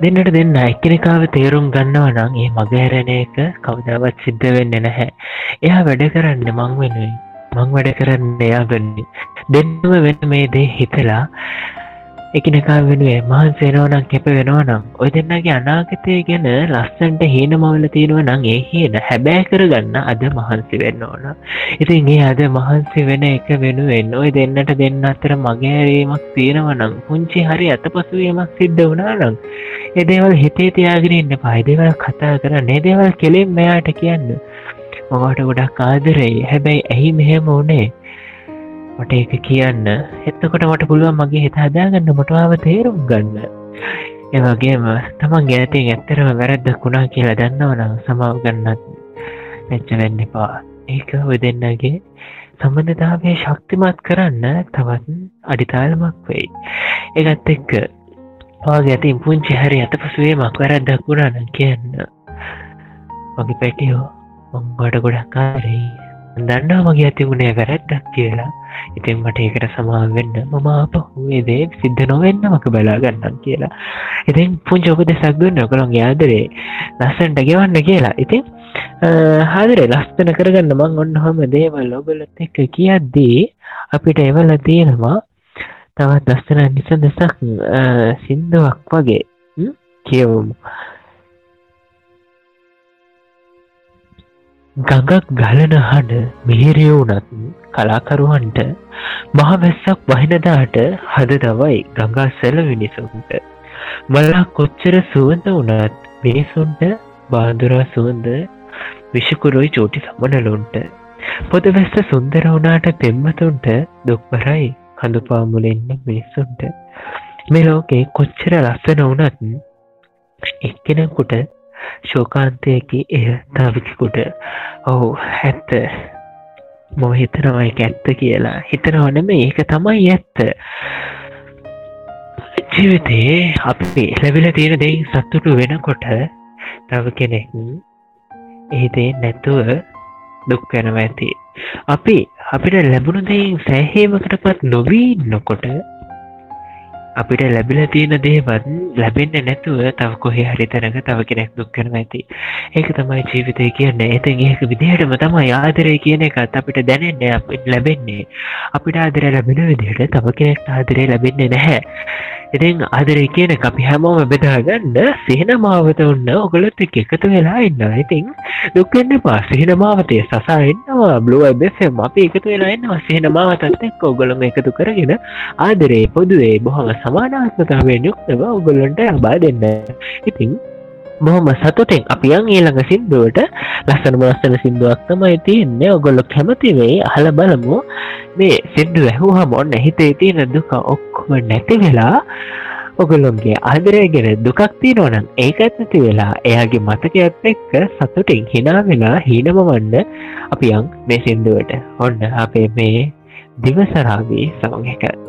දෙන්නට දෙන්න එක්කෙනකාව තේරුම් ගන්නව නම් ඒ මගහැරණ එක කවදාවත් සිද්ධ වෙන්න නැහැ. එයා වැඩ කරන්න මං වෙනුවෙන්. මං වැඩ කරන්න එයා ගන්නේ දෙන්නම වෙන මේ දේ හිතලා එකනකා වෙනුවේ මහන්සේනවනම් කැප වෙනවනම් ඔය දෙන්නගේ අනාගතය ගැන ලස්සන්ට හීන මවල තියෙනව නං ඒ හීන හැබෑ කරගන්න අද මහන්සි වෙන්න ඕන. ඉතින් ඒ අද මහන්සි වෙන එක වෙනුවෙන් ඔය දෙන්නට දෙන්න අතර මගෑරීමක් තියෙනවනම් පුංචි හරි අත පසුවීමක් සිද්ධ වනානම් එදේවල් හිතේ තියාගෙන ඉන්න පයිදේවල් කතා කරන්න ඒදේවල් කෙලෙම් මෙයාට කියන්න. මගට ගොඩක් ආදරෙයි. හැබැයි ඇහි මෙහෙම වනේ? මට ඒක කියන්න. එත්තකොට මට පුළුවන් මගේ හිත හදාගන්න මොටවාව තේරුම් ගන්න. ඒවගේම තමන් ගැනතින් ඇත්තරම වැරැද්දක් වුණා කියලා දන්නවනම් සමාව ගන්නත් මෙච්ච වෙන්න එපා. ඒක ඔය දෙන්නගේ සම්බන්ධතාවය ශක්තිමත් කරන්න තවත් අඩිතාලමක් වෙයි. ඒගත් එක්ක පාගේ ඇතින් පුංචි හැරි අත පසුවේමක් වැරැද්දක් වුණාන කියන්න. මගේ පැටියෝ මංවට ගොඩක් කාරයි දන්නා මගේ ඇතිවුණේ වැරැද්දක් කියලා. ඉතින් මට ඒකට සමාවෙන්න මම අපහුවේ දේ සිද්ධ නොවෙන්න මක බලා ගන්නම් කියලා. ඉතින් පුංචි ඔබ දෙසක් දුන්න ඔකළොන්ගේ ආදරේ ලස්සන්ට ගෙවන්න කියලා. ඉතින් හාදරේ ලස්තන කරගන්න මං ඔන්න හොම දේවල් ඔගලත් එක්ක කියද්දී අපිට එවල තියෙනවා තවත් දස්තන නිස දෙසක් සින්දුවක් වගේ ම්? කියවමු. ගඟක් ගලන හඬ මිහිරියවුනත් කලාකරුවන්ට මහවැස්සක් වහිනදාට හද දවයි ගඟා සැල මිනිසුන්ට. මලා කොච්චර සුවඳ වනත් මිනිසුන්ට බාදුරා සුවඳ විශකුරුයි චෝටි සමනලුන්ට පොද වැස්ස සුන්දර වනාට පෙම්මතුන්ට දුක්බරයි කඳුපාමුලෙන්න මිනිස්සුන්ට මේ ලෝකේ කොච්චර ලස්සන වනත් එක්කෙනකුට ශෝකාන්තයකි එය තාවිකකුට. ඔහු ඇත්ත. මො හිතනවයි ඇත්ත කියලා. හිතනවනම ඒක තමයි ඇත්ත. ජීවිතයේ අපි ලැබිල තියෙන දෙයින් සත්තුටු වෙනකොට තව කෙනෙක් ඒදේ නැතුව දුක් වෙනව ඇති. අපි අපිට ලැබුණු දෙයින් සෑහේමකට පත් නොවී නොකොට අපිට ලැබිල තියෙන දේවත් ලැබෙන්න නැතුව තව කොහෙ හරි තැනක තව කෙනෙක් දුක්කරන ඇති. ඒක තමයි ජීවිතය කියන්න. එතන් ඒක විදිහටම තමයි ආදරය කියන එකත් අපිට දැනෙන්නේ අප ලැබෙන්නේ. අපිට ආදර ලැබෙන විදිහට තව කෙනෙක්ට ආදරය ලැබෙන්නේ නැහැ. ඉතින් ආදරය කියන අපි හැමෝම බෙදාගන්න සිහන මාවත ඔන්න ඔගලත් එක් එකතු වෙලා ඉන්න ඉතින් දුක්කන්න පා සිහන මාවතය සසා එන්නවා. බ්ලුව බෙසම් අපි එකතු වෙලා එන්නවා සිහන මාවතත් එක් ඔගොලම එකතු කරගෙන ආදරේ පොදුවේ බොහොම සමානාත්මතාවය යුක්තව ඔගොල්ලන්ට ලබා දෙන්න. ඉතින් බොහොම සතුටෙන් අපියන් ඊළඟ සිින්දුවට ලස්සනම ලස්සන සිින්දුවක් තමයි තියන්නේ. ඔගොල්ලො කැමතිවේ අහල බලමු. මේ සිින්දු ඇහුහම ඔන්න හිතේ තියෙන දුක ඔක්කොම නැති වෙලා ඔගොල්ලොන්ගේ ආදරයගෙන දුකක් තියනවනම් ඒකත් නැති වෙලා එයාගේ මතකයක් එක්ක සතුටින් හිනා වෙලා හීනම වන්න අපියන් මේ සිින්දුවට. ඔන්න අපේ මේ දිවසරාගේ සමග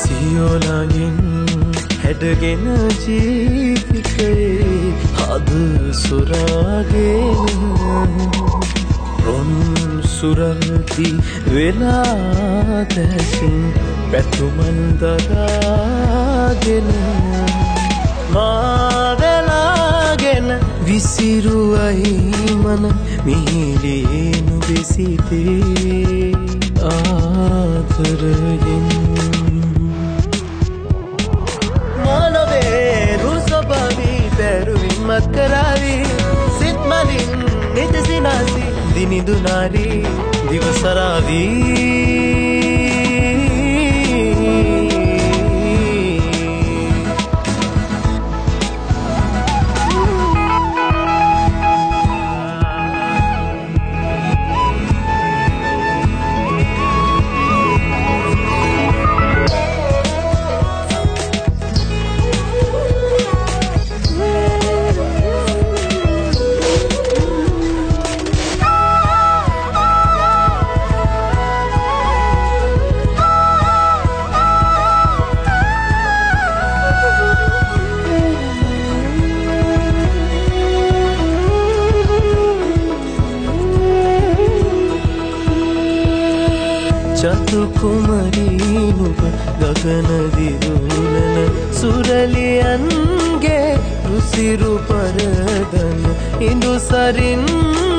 සියෝලගෙන් හැඩගෙන ජීවිකයේ හද සුරාගෙන රොන් සුරල්ති වෙලා දැසින් පැතුමන් දරාගෙන මාවෙලාගෙන විසිරුවයි මන මිහිලේනු බෙසිතේ ආතරයෙන් මානවේ රුසබවී පැරුවින්මත් කරාවී සිත්මලින් ದಿನಿದು ನಾರಿ ದಿವಸ ರಾವೀ චතුකුමරීනුප ගගනදිදුලන සුරලියන්ගේ රුසිරු පරදන ඉඳු සරින්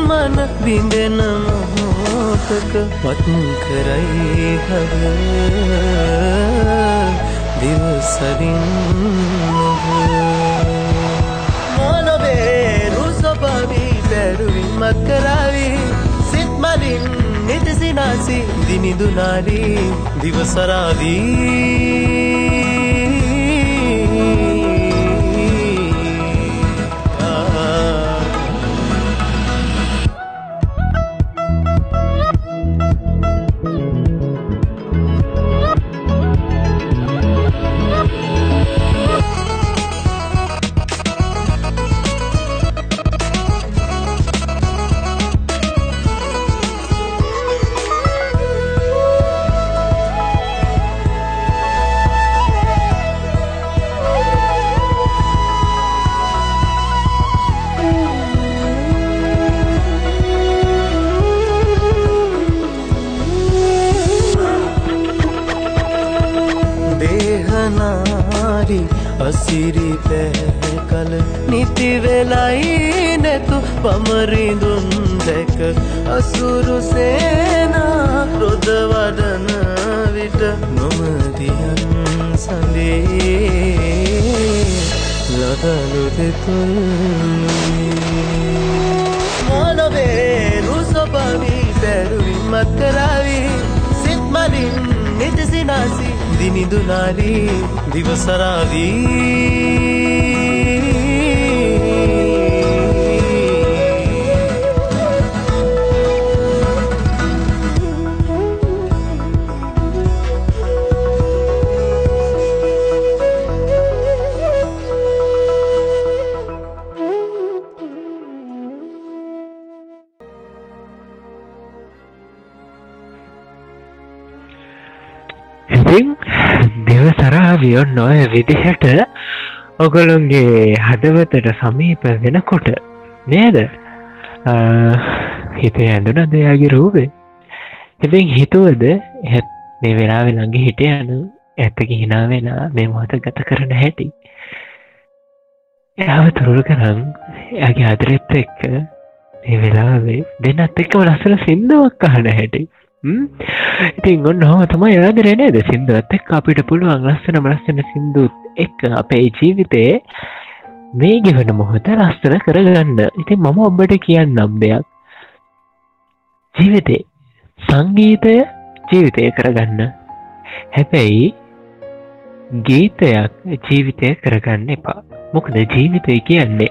මන බිඳෙන මොහෝතක පත්කරයි හර දිවසරින් මානවේ රුසබවී පැරුවින් මත් කරාවී සිත්මලින් ನಾಸಿ ನಾಸಿ ದಿನಿದು ನಾರಿ ದಿವಸ ರಾಧೀ විදිහට ඔගොලුන්ගේ හදවතට සමීප වෙනකොට නේද? හිතේ ඇඳුන දෙයාගේ රූපේ. ඉතින් හිතුවද ඇත් මේ වෙලාවෙ ළඟ හිට යනු ඇත්තක හිනා වෙලා මේ මොහත ගත කරන හැටි? එයාව තුරුල් කරන් ඇගේ අදරෙත්ත එක්ක මේ වෙලාවේ දෙන්නත් එක්කම ලස්සන සිින්දුවක් අහන හැටි. ඉතින් ඔන්න හම තමයි යාදරනේද සිින්දුවත් එක් අපිට පුළුවන් ලස්සන මලස්සන සිින්දුත් එක් අපේ ජීවිතයේ මේ ගෙවන මොහොත ලස්සන කරගන්න. ඉතින් මම ඔබට කියන්නම් දෙයක්. ජීවිතේ සංගීතය ජීවිතය කරගන්න. හැබැයි ගීතයක් ජීවිතය කරගන්න එපා. මොකද ජීවිතය කියන්නේ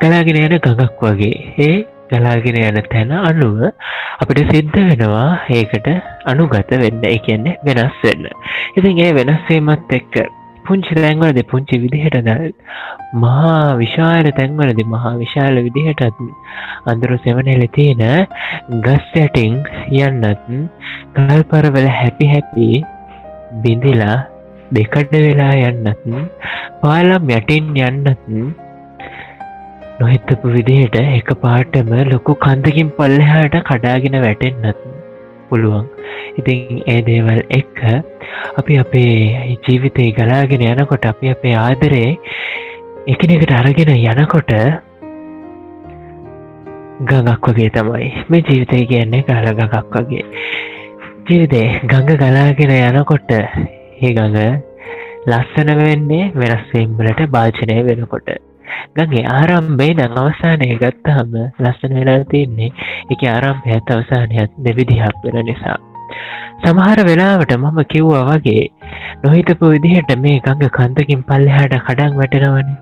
ගලාගෙන යන ගඟක් වගේ. ඒ ගලාගෙන යන තැන අනුව අපිට සිද්ධ වෙනවා ඒකට අනුගත වෙන්න. එකන්නේ වෙනස් වෙන්න. ඉතින් ඒ වෙනස්වීමත් එක්ක පුංචි තැන්වලද පුංචි විදිහට ද මහා විශාල තැන්වලද මහා විශාල විදිහටත් අඳුරු සෙවනෙල තියෙන ගස් ඇටිං යන්නත් කල්පරවල හැපි හැපි බිඳිලා දෙකඩ වෙලා යන්නත් පාලම් යටින් යන්නත් නොහිතපු විදිහට එක පාටම ලොකු කන්දකින් පල්ලෙහාට කඩාගෙන වැටෙන්න්නත් පුළුවන්. ඉතින් ඒ දේවල් එක්ක අපි අපේ ජීවිතය ගලාගෙන යනකොට අපි අපේ ආදරේ එකනෙකට අරගෙන යනකොට ගඟක් වගේ තමයි. මේ ජීවිතය කියන්නේ කාල ගඟක් වගේ. ජීවිතේ ගඟ ගලාගෙන යනකොට ඒ ගඟ ලස්සන වෙන්නේ වෙනස්වීම්වලට භාජනය වෙනකොට. ගගේ ආරම්භේ නං අවසානය ගත්තහම ලස්සන වෙලා තින්නේ එක ආරම්භයත් අවසානයත් දෙවිදිහක් වෙන නිසා. සමහර වෙලාවට මම කිව්වා වගේ නොහිතපු විදිහට මේ ගඟ කන්දකින් පල්ලෙහාට කඩං වැටෙනවන.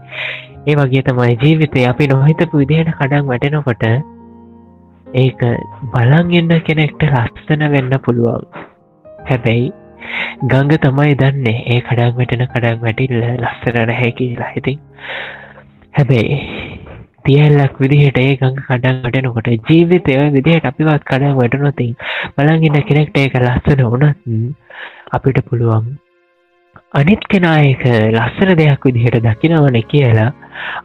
ඒ වගේ තමයි ජීවිතය අපි නොහිතපු විදිහට කඩං වැටෙනකොට ඒක බලංගන්න කෙනෙක්ට ලස්සන වෙන්න පුළුවන්. හැබැයි ගංග තමයි දන්නේ ඒ කඩක් වැටෙන කඩක් වැටිල්ල ලස්සන නැහැ කියලා. හිතින් හැබැයි තියල්ලක් විදිහට ඒ ගඟ කඩක් වටනකොට ජීවිතය විදිහට අපිවත් කඩක් වැටනොතින් බලගන්න කෙනෙක්ට ඒක ලස්සන වනත් අපිට පුළුවන්. අනිත් කෙනායක ලස්සන දෙයක් විදිහට දකිනවන කියලා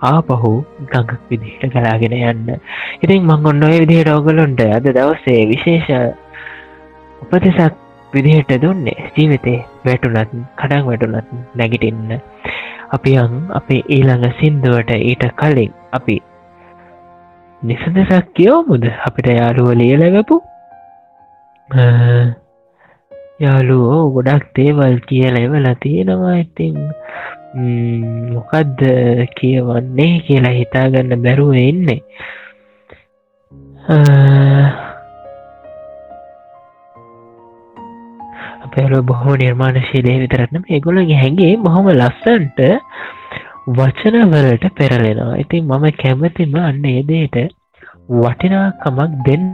ආපහු ගඟක් විදිහට කලාගෙන යන්න. ඉතින් මං ඔන්න ඔය විදිහට ඔගලොන්ට අද දවසේ විශේෂ උපදෙසක් විදිහට දුන්නේ ජීවිතේ වැටුනත් කඩක් වැටුනත් නැගිටින්න. අපි අං අපේ ඊළඟ සින්දුවට ඊට කලින් අපි නිසදසක් කියවමුද? අපිට යාළුව ලියලගපු යාලුවෝ ගොඩක් දේවල් කියල එවලා තියෙනවා ඉතින් මොකක්ද කියවන්නේ කියලා හිතාගන්න බැරුව එන්නේ අපේල බොහෝ නිර්මාණශීලය විතරත්නම් ඒගොලගේ හැගේ බොහොම ලස්සන්ට වචනවලට පෙරලෙනවා. ඉතින් මම කැමතිම අන්න ඒදේට වටිනාකමක් දෙන්න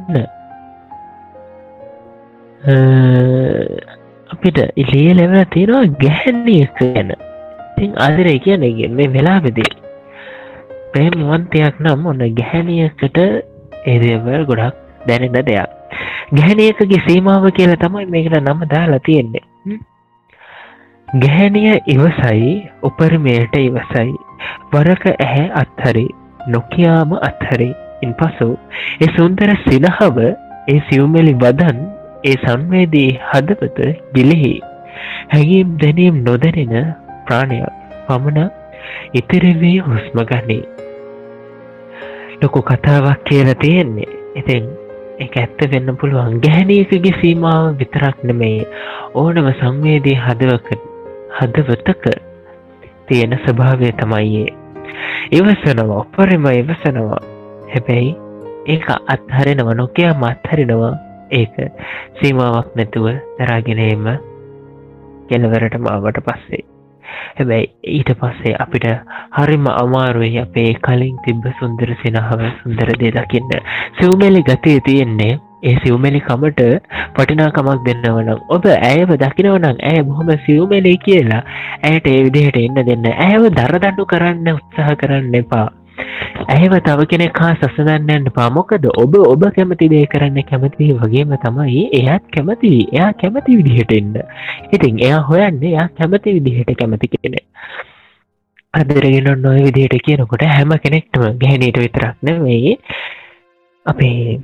අපිට ඉලිය ලෙවල තියෙනවා ගැහැන්නේ ගැන. ඉතින් අදරේ කියනගෙන් මේ වෙලාවෙදී ප්‍රේමවන්තයක් නම් ඔන්න ගැහැනියකට ඒදවල් ගොඩක් දැනෙන දෙයක්. ගැහැනියකගේ සීමාව කියලා තමයි මේකට නම දාලා තියෙන්නේ. ගැහැනිය ඉවසයි උපරිමයට ඉවසයි. වරක ඇහැ අත්හරි නොකයාම අත්හරි. ඉන් පසු ඒ සුන්දර සිනහව ඒ සිව්මෙලි වදන් ඒ සංවේදී හදපත ගිලිහි හැගීම් දැනීම් නොදැනෙන ප්‍රාණයක් පමණ ඉතිරිවී හුස්ම ගනී. ලොකු කතාවක් කියලා තියෙන්නේ. ඉතින් එක ඇත්ත වෙන්න පුළුවන්. ගැහැනීකගේ සීමාව විතරක් නෙමේ ඕනම සංවේදී හදවක හදවතක තියෙන ස්වභාවය තමයියේ ඉවසනවා ඔපරිම ඉවසනවා. හැබැයි ඒක අත්හරෙනව නොකයා මත්හරිනවා ඒක සීමාවක් නැතුව දරාගෙනීම කෙලවරට මාවට පස්සේ. හැබැයි ඊට පස්සේ අපිට හරිම අමාරුවයි අපේ කලින් තිබ්බ සුන්දර සිනහව සුන්දර දේ දකින්න. සිව්මෙලි ගතේ තියෙන්නේ ඒ සිව්මෙලි කමට පටිනාකමක් දෙන්නවනම් ඔබ ඇයව දකිනවනම් ඇය බොහොම සිව්මෙලි කියලා ඇයට ඒ විදිහට එන්න දෙන්න. ඇයව දරදඩු කරන්න උත්සාහ කරන්න එපා. ඇහෙව තව කෙනෙක් හා සසදන්නන්න පාමොකද ඔබ ඔබ කැමති දේ කරන්න කැමති වගේම තමයි එයත් කැමති. එයා කැමති විදිහට එන්න. ඉතින් එයා හොයන්න එයා කැමති විදිහට කැමති කෙනෙ අදරගෙන නොය විදිහට කියනකොට හැම කෙනෙක්ටම ගැහැනීට විතරක් නෙවෙයි. අපේ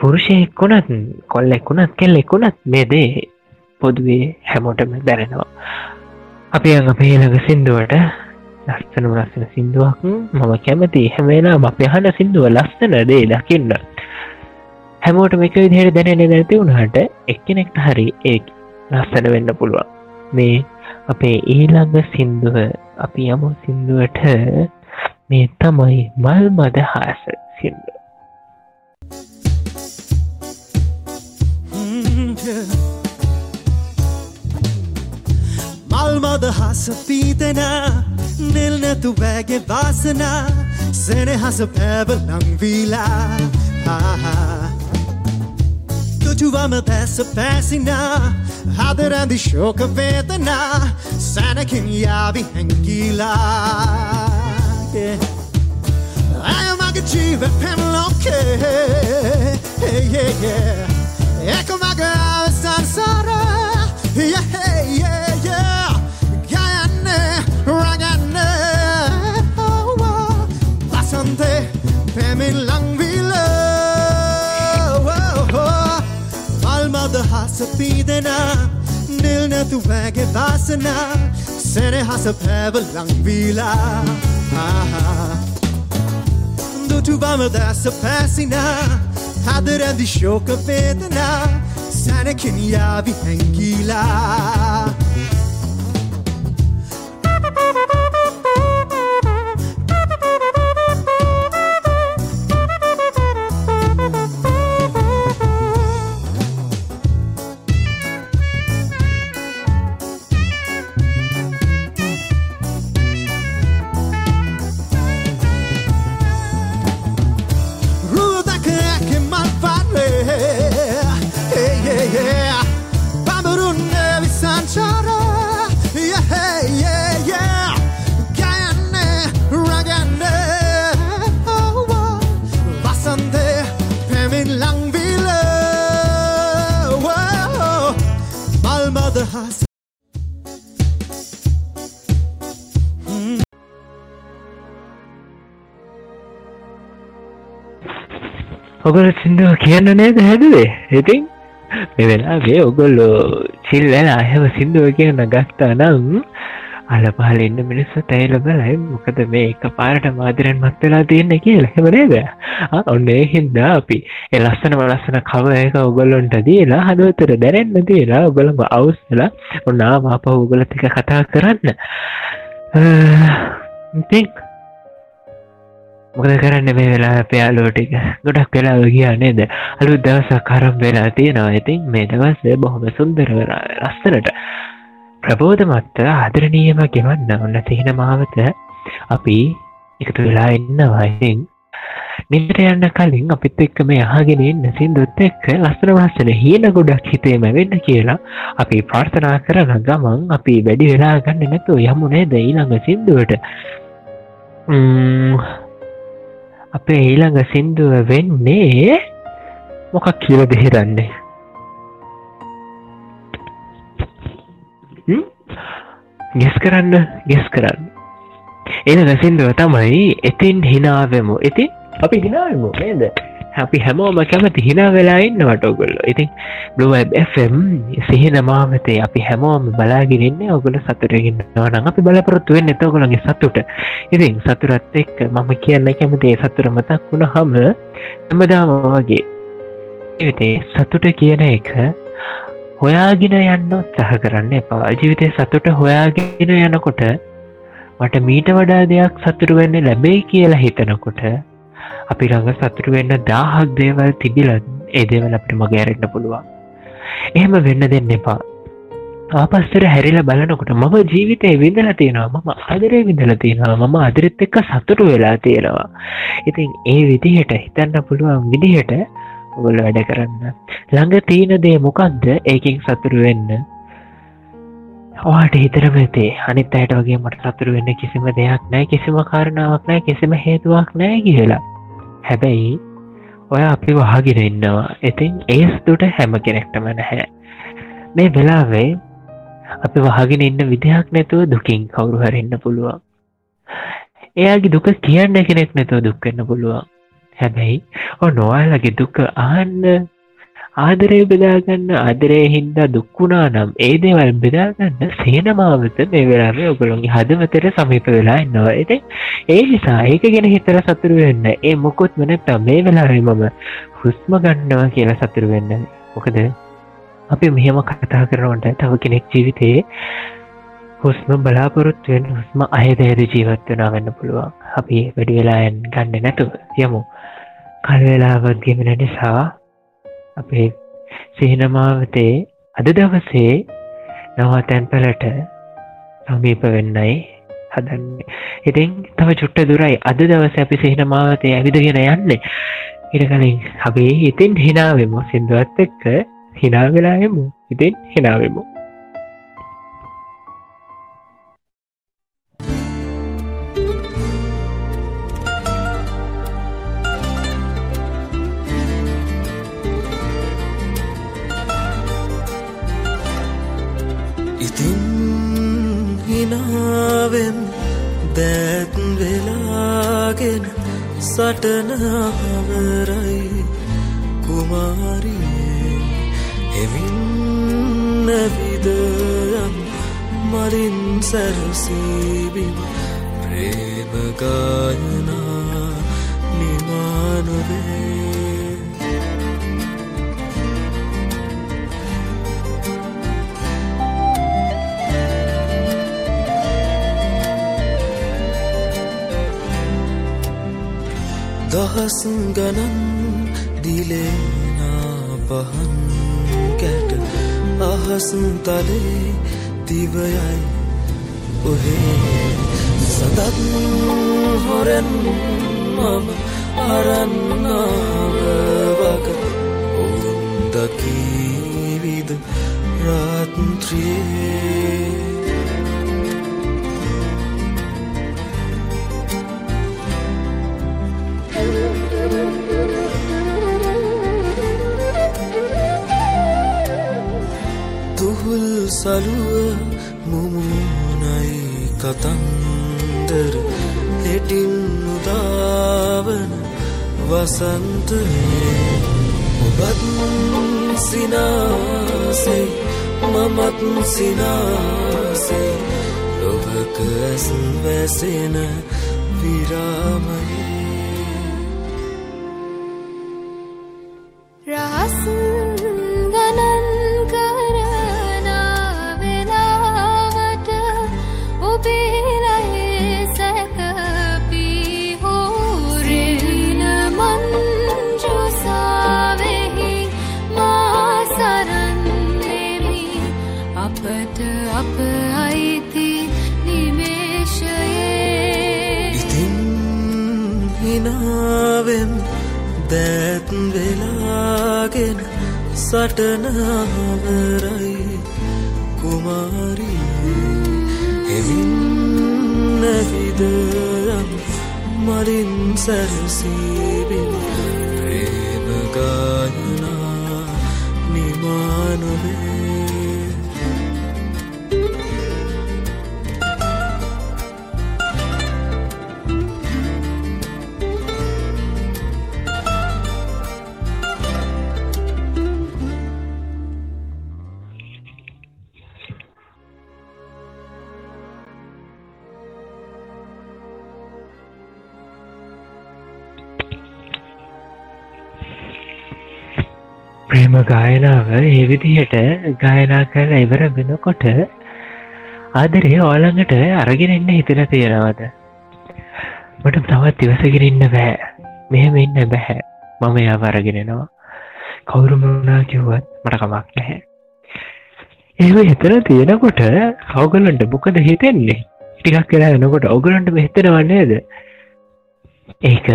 පුරුෂයෙක් වුණත් කොල්ලෙක් වුණත් කෙල්ලෙක් වුණත් මේ දේ පොදුවේ හැමෝටම දැරෙනවා අපි අඟ පේළඟ සිින්දුවට ලස්සන ලස්සන සිින්දුවක්. මම කැමති හැමේලා අප හන සිින්දුව ලස්සන දේ දකින්න හැමෝට මේක විදිහයට දැනෙන නැති වුණහට එක්කෙනෙක්ට හරි ඒ ලස්සන වෙන්න පුළුවන්. මේ අපේ ඊළඟ සිින්දුව අපි යමු සිින්දුවට. මේ තමයි මල් මද හාස සිින්දුව palma hasa pitena Nilne tuwege vasena Sene hasa pebble ng vila Ha ha. Tutuwa me desa pesina Hader and the shoka vedana Sana kin yabi hengila Yeah Ayaw magajive pemloke Hey yeah yeah Eko magawa sansara Yeah yeah හස පීදෙන නිල් නැතු වැගේ වාසන සෙනහස පැව ලංවීලා දුටුබම දැස පැසින හදරැදි ශෝක වේදනා සැනකින් යාවි හැංගීලා ඔගොල සිින්දුව කියන්න නේද හැදුවේ? ඉතින් මෙ වෙලාගේ ඔගොල්ලෝ සිල්ලල අයව සිින්දුව කියන්න ගත්තා නම් අල පහල ඉන්න මිනිස්ස තැයිල බලයි. මොකද මේ එක පාරට මාදරෙන් මත් වෙලා තියන්න කියල. හෙමනේද ඔන්න ඒ හින්දා අපි එලස්සන වලස්සන කව එක ඔගොල්ලොන්ට දීලා හනුවතර දැරෙන්න්න දීලා ඔගොළම අවස්සලා ඔන්නා මාප උගල ටික කතා කරන්න. ඉතින් මොකද කරන්න මේ වෙලා පයාලෝටික ගොඩක් වෙලා ගියා නේද? අලු දවස කරම් වෙලා තියෙනවා. ඉතින් මේ දවස බොහොම සුන්දර ලස්සනට ප්‍රබෝධමත්ත ආදරණීයම ගෙවන්න ඔන්න තිහෙන මාවත අපි එකතු වෙලා ඉන්නවා. ඉතින් නිට යන්න කලින් අපිත් එක්ක මේ අහගෙන ඉන්න සින්දුත් එක්ක ලස්සන වස්සන හීන ගොඩක් හිතේම වෙන්න කියලා අපි ප්‍රාර්ථනා කරන ගමන් අපි වැඩි වෙලා ගන්න නැතු යමුණේද ඊළඟ සින්දුවට. අපේ ඊළඟ සින්දුව වෙන්නේ මොකක් කියල දෙහිරන්නේ ගෙස් කරන්න ගෙස් කරන්න. එන සින්දුව තමයි ඉතින් හිනාවමු. ඉතින් අපි හිනාවමු නේද? අපි හැමෝම කැමති හිනා වෙලා ඉන්නවට ඔගොල්ල ඉතින් බ්ලුවම් සිහින මාමතේ අපි හැමෝම බලාගෙනන්න ඔගොල සතුරගන්න නවන අපි බලපොරොත්තු වෙන්න එතවගොලගේ සතුට. ඉතින් සතුරත් එක්ක මම කියන්න කැමතිේ සතුර මතක් වුණ හම හැමදාම වගේ එවිතේ සතුට කියන එක හොයාගෙන යන්න සහ කරන්න එපා. ජීවිතය සතුට හොයාගෙන යනකොට මට මීට වඩා දෙයක් සතුරු වෙන්න ලැබේ කියලා හිතනකොට අපි ළඟ සතුරු වෙන්න දාහක් දේවල් තිබිලත් ඒ දේවල් අපට මගෑරෙන්න්න පුළුවන්. එහෙම වෙන්න දෙන්න එපා. ආපස්සර හැරිල බලනකොට මම ජීවිතය විඳල තියෙනවා මම අදරේ විඳල තියෙනවා මම අදරෙත් එක්ක සතුටු වෙලා තියෙනවා. ඉතින් ඒ විදිහට හිතන්න පුළුවන් විදිහට ඔගොල වැඩ කරන්න. ළඟ තියෙන දේ මොකක්ද ඒකින් සතුරු වෙන්න. ඔවාට හිතරමතේ අනිත් අයට වගේ මට සතුරු වෙන්න කිසිම දෙයක් නෑ කිසිම කාරණාවක් නෑ කිසිම හේතුවක් නෑ කියලා. හැබැයි ඔය අපි වහගෙන ඉන්නවා. ඉතින් ඒස්තුට හැම කෙනෙක්ටම නැහැ. මේ වෙලාවේ අපි වහගෙන ඉන්න විදිහක් නැතුව දුකින් කවුරු හරන්න පුළුවන්? එයාගේ දුක කියන්න කෙනෙක් නැතුව දුක්වෙන්න පුළුවන්. හැබැයි ඔ නොවාලගේ දුක ආන්න ආදරේ බෙදාගන්න ආදරේ හින්දා දුක්වුණා නම් ඒ දේවල් බෙදාගන්න සේනමාවත මේ වෙලාේ ඔගොළොන්ගේ හදවතර සමීප වෙලා ඉන්නවා. ඇති ඒ නිසා ඒක ගැන හිතර සතුරු වෙන්න ඒ මොකොත් වනට මේ වෙලාවේ මම හුස්ම ගන්නවා කියලා සතුරු වෙන්න. මොකද අපි මෙහෙම කතා කරනවට තව කෙනෙක් ජීවිතයේ හුස්ම බලාපොරොත්තුවෙන් හුස්ම අයදේද ජීවත්වනා වෙන්න පුළුවන්. අපි වැඩි වෙලායන් ගන්න නැතුව යමු. කල්වෙලාවත් ගෙමෙන නිසා අපේ සිහිනමාවතේ අද දවසේ නවාතැන් පලට සමීප වෙන්නයි හදන්නේ. ඉතින් තව චුට්ට දුරයි අද දවස අපි සිහිනමාවතේ ඇවිදගෙන යන්නේ. ඉට කලින් අපේ ඉතින් හිනාවෙමු සිින්දුවත් එක්ක හිනාවෙලායමු ඉතින් හිනාවෙමු හිනාවෙන් දැත් වෙලාගෙන සටනවරයි කුමාරියේ. හෙමින් නැවිදයම් මරින් සැරසීබින් ප්‍රේමගායනා දහස් ගණන් දිලේනා පහන් කැට. අහසුන් තලේ දිවයයි ඔහේ. සදත් හොරැන් මම අරන්නාව වග ඔවුන්දකීවිද රාත්ත්‍රියේ සලුව මුමුණයි කතන්දර. හෙටින් නුදාවන වසන්තයේ ඔබත් සිනාසේ මමත් සිනාසේ ලොවක ඇස් වැසෙන විරාමයේ ගායනාව ඒ විදිහට ගායනා කර ඉවර වෙනකොට ආදරේ ඕලඟට අරගෙන එන්න හිතල තියෙනවද? මට තවත් ඉවසගෙන ඉන්න බෑ. මෙහෙම ඉන්න බැහැ මම යා අරගෙනෙනවා කවුරුමුණා කිව්වත් මට කමක් නැහැ. ඒම හිතන තියෙනකොට කවගලන්ට මොකද හිතෙන්නේ? ටිකක් කියලා එනකොට ඔගලන්ට මෙහිතනවන්නේද ඒක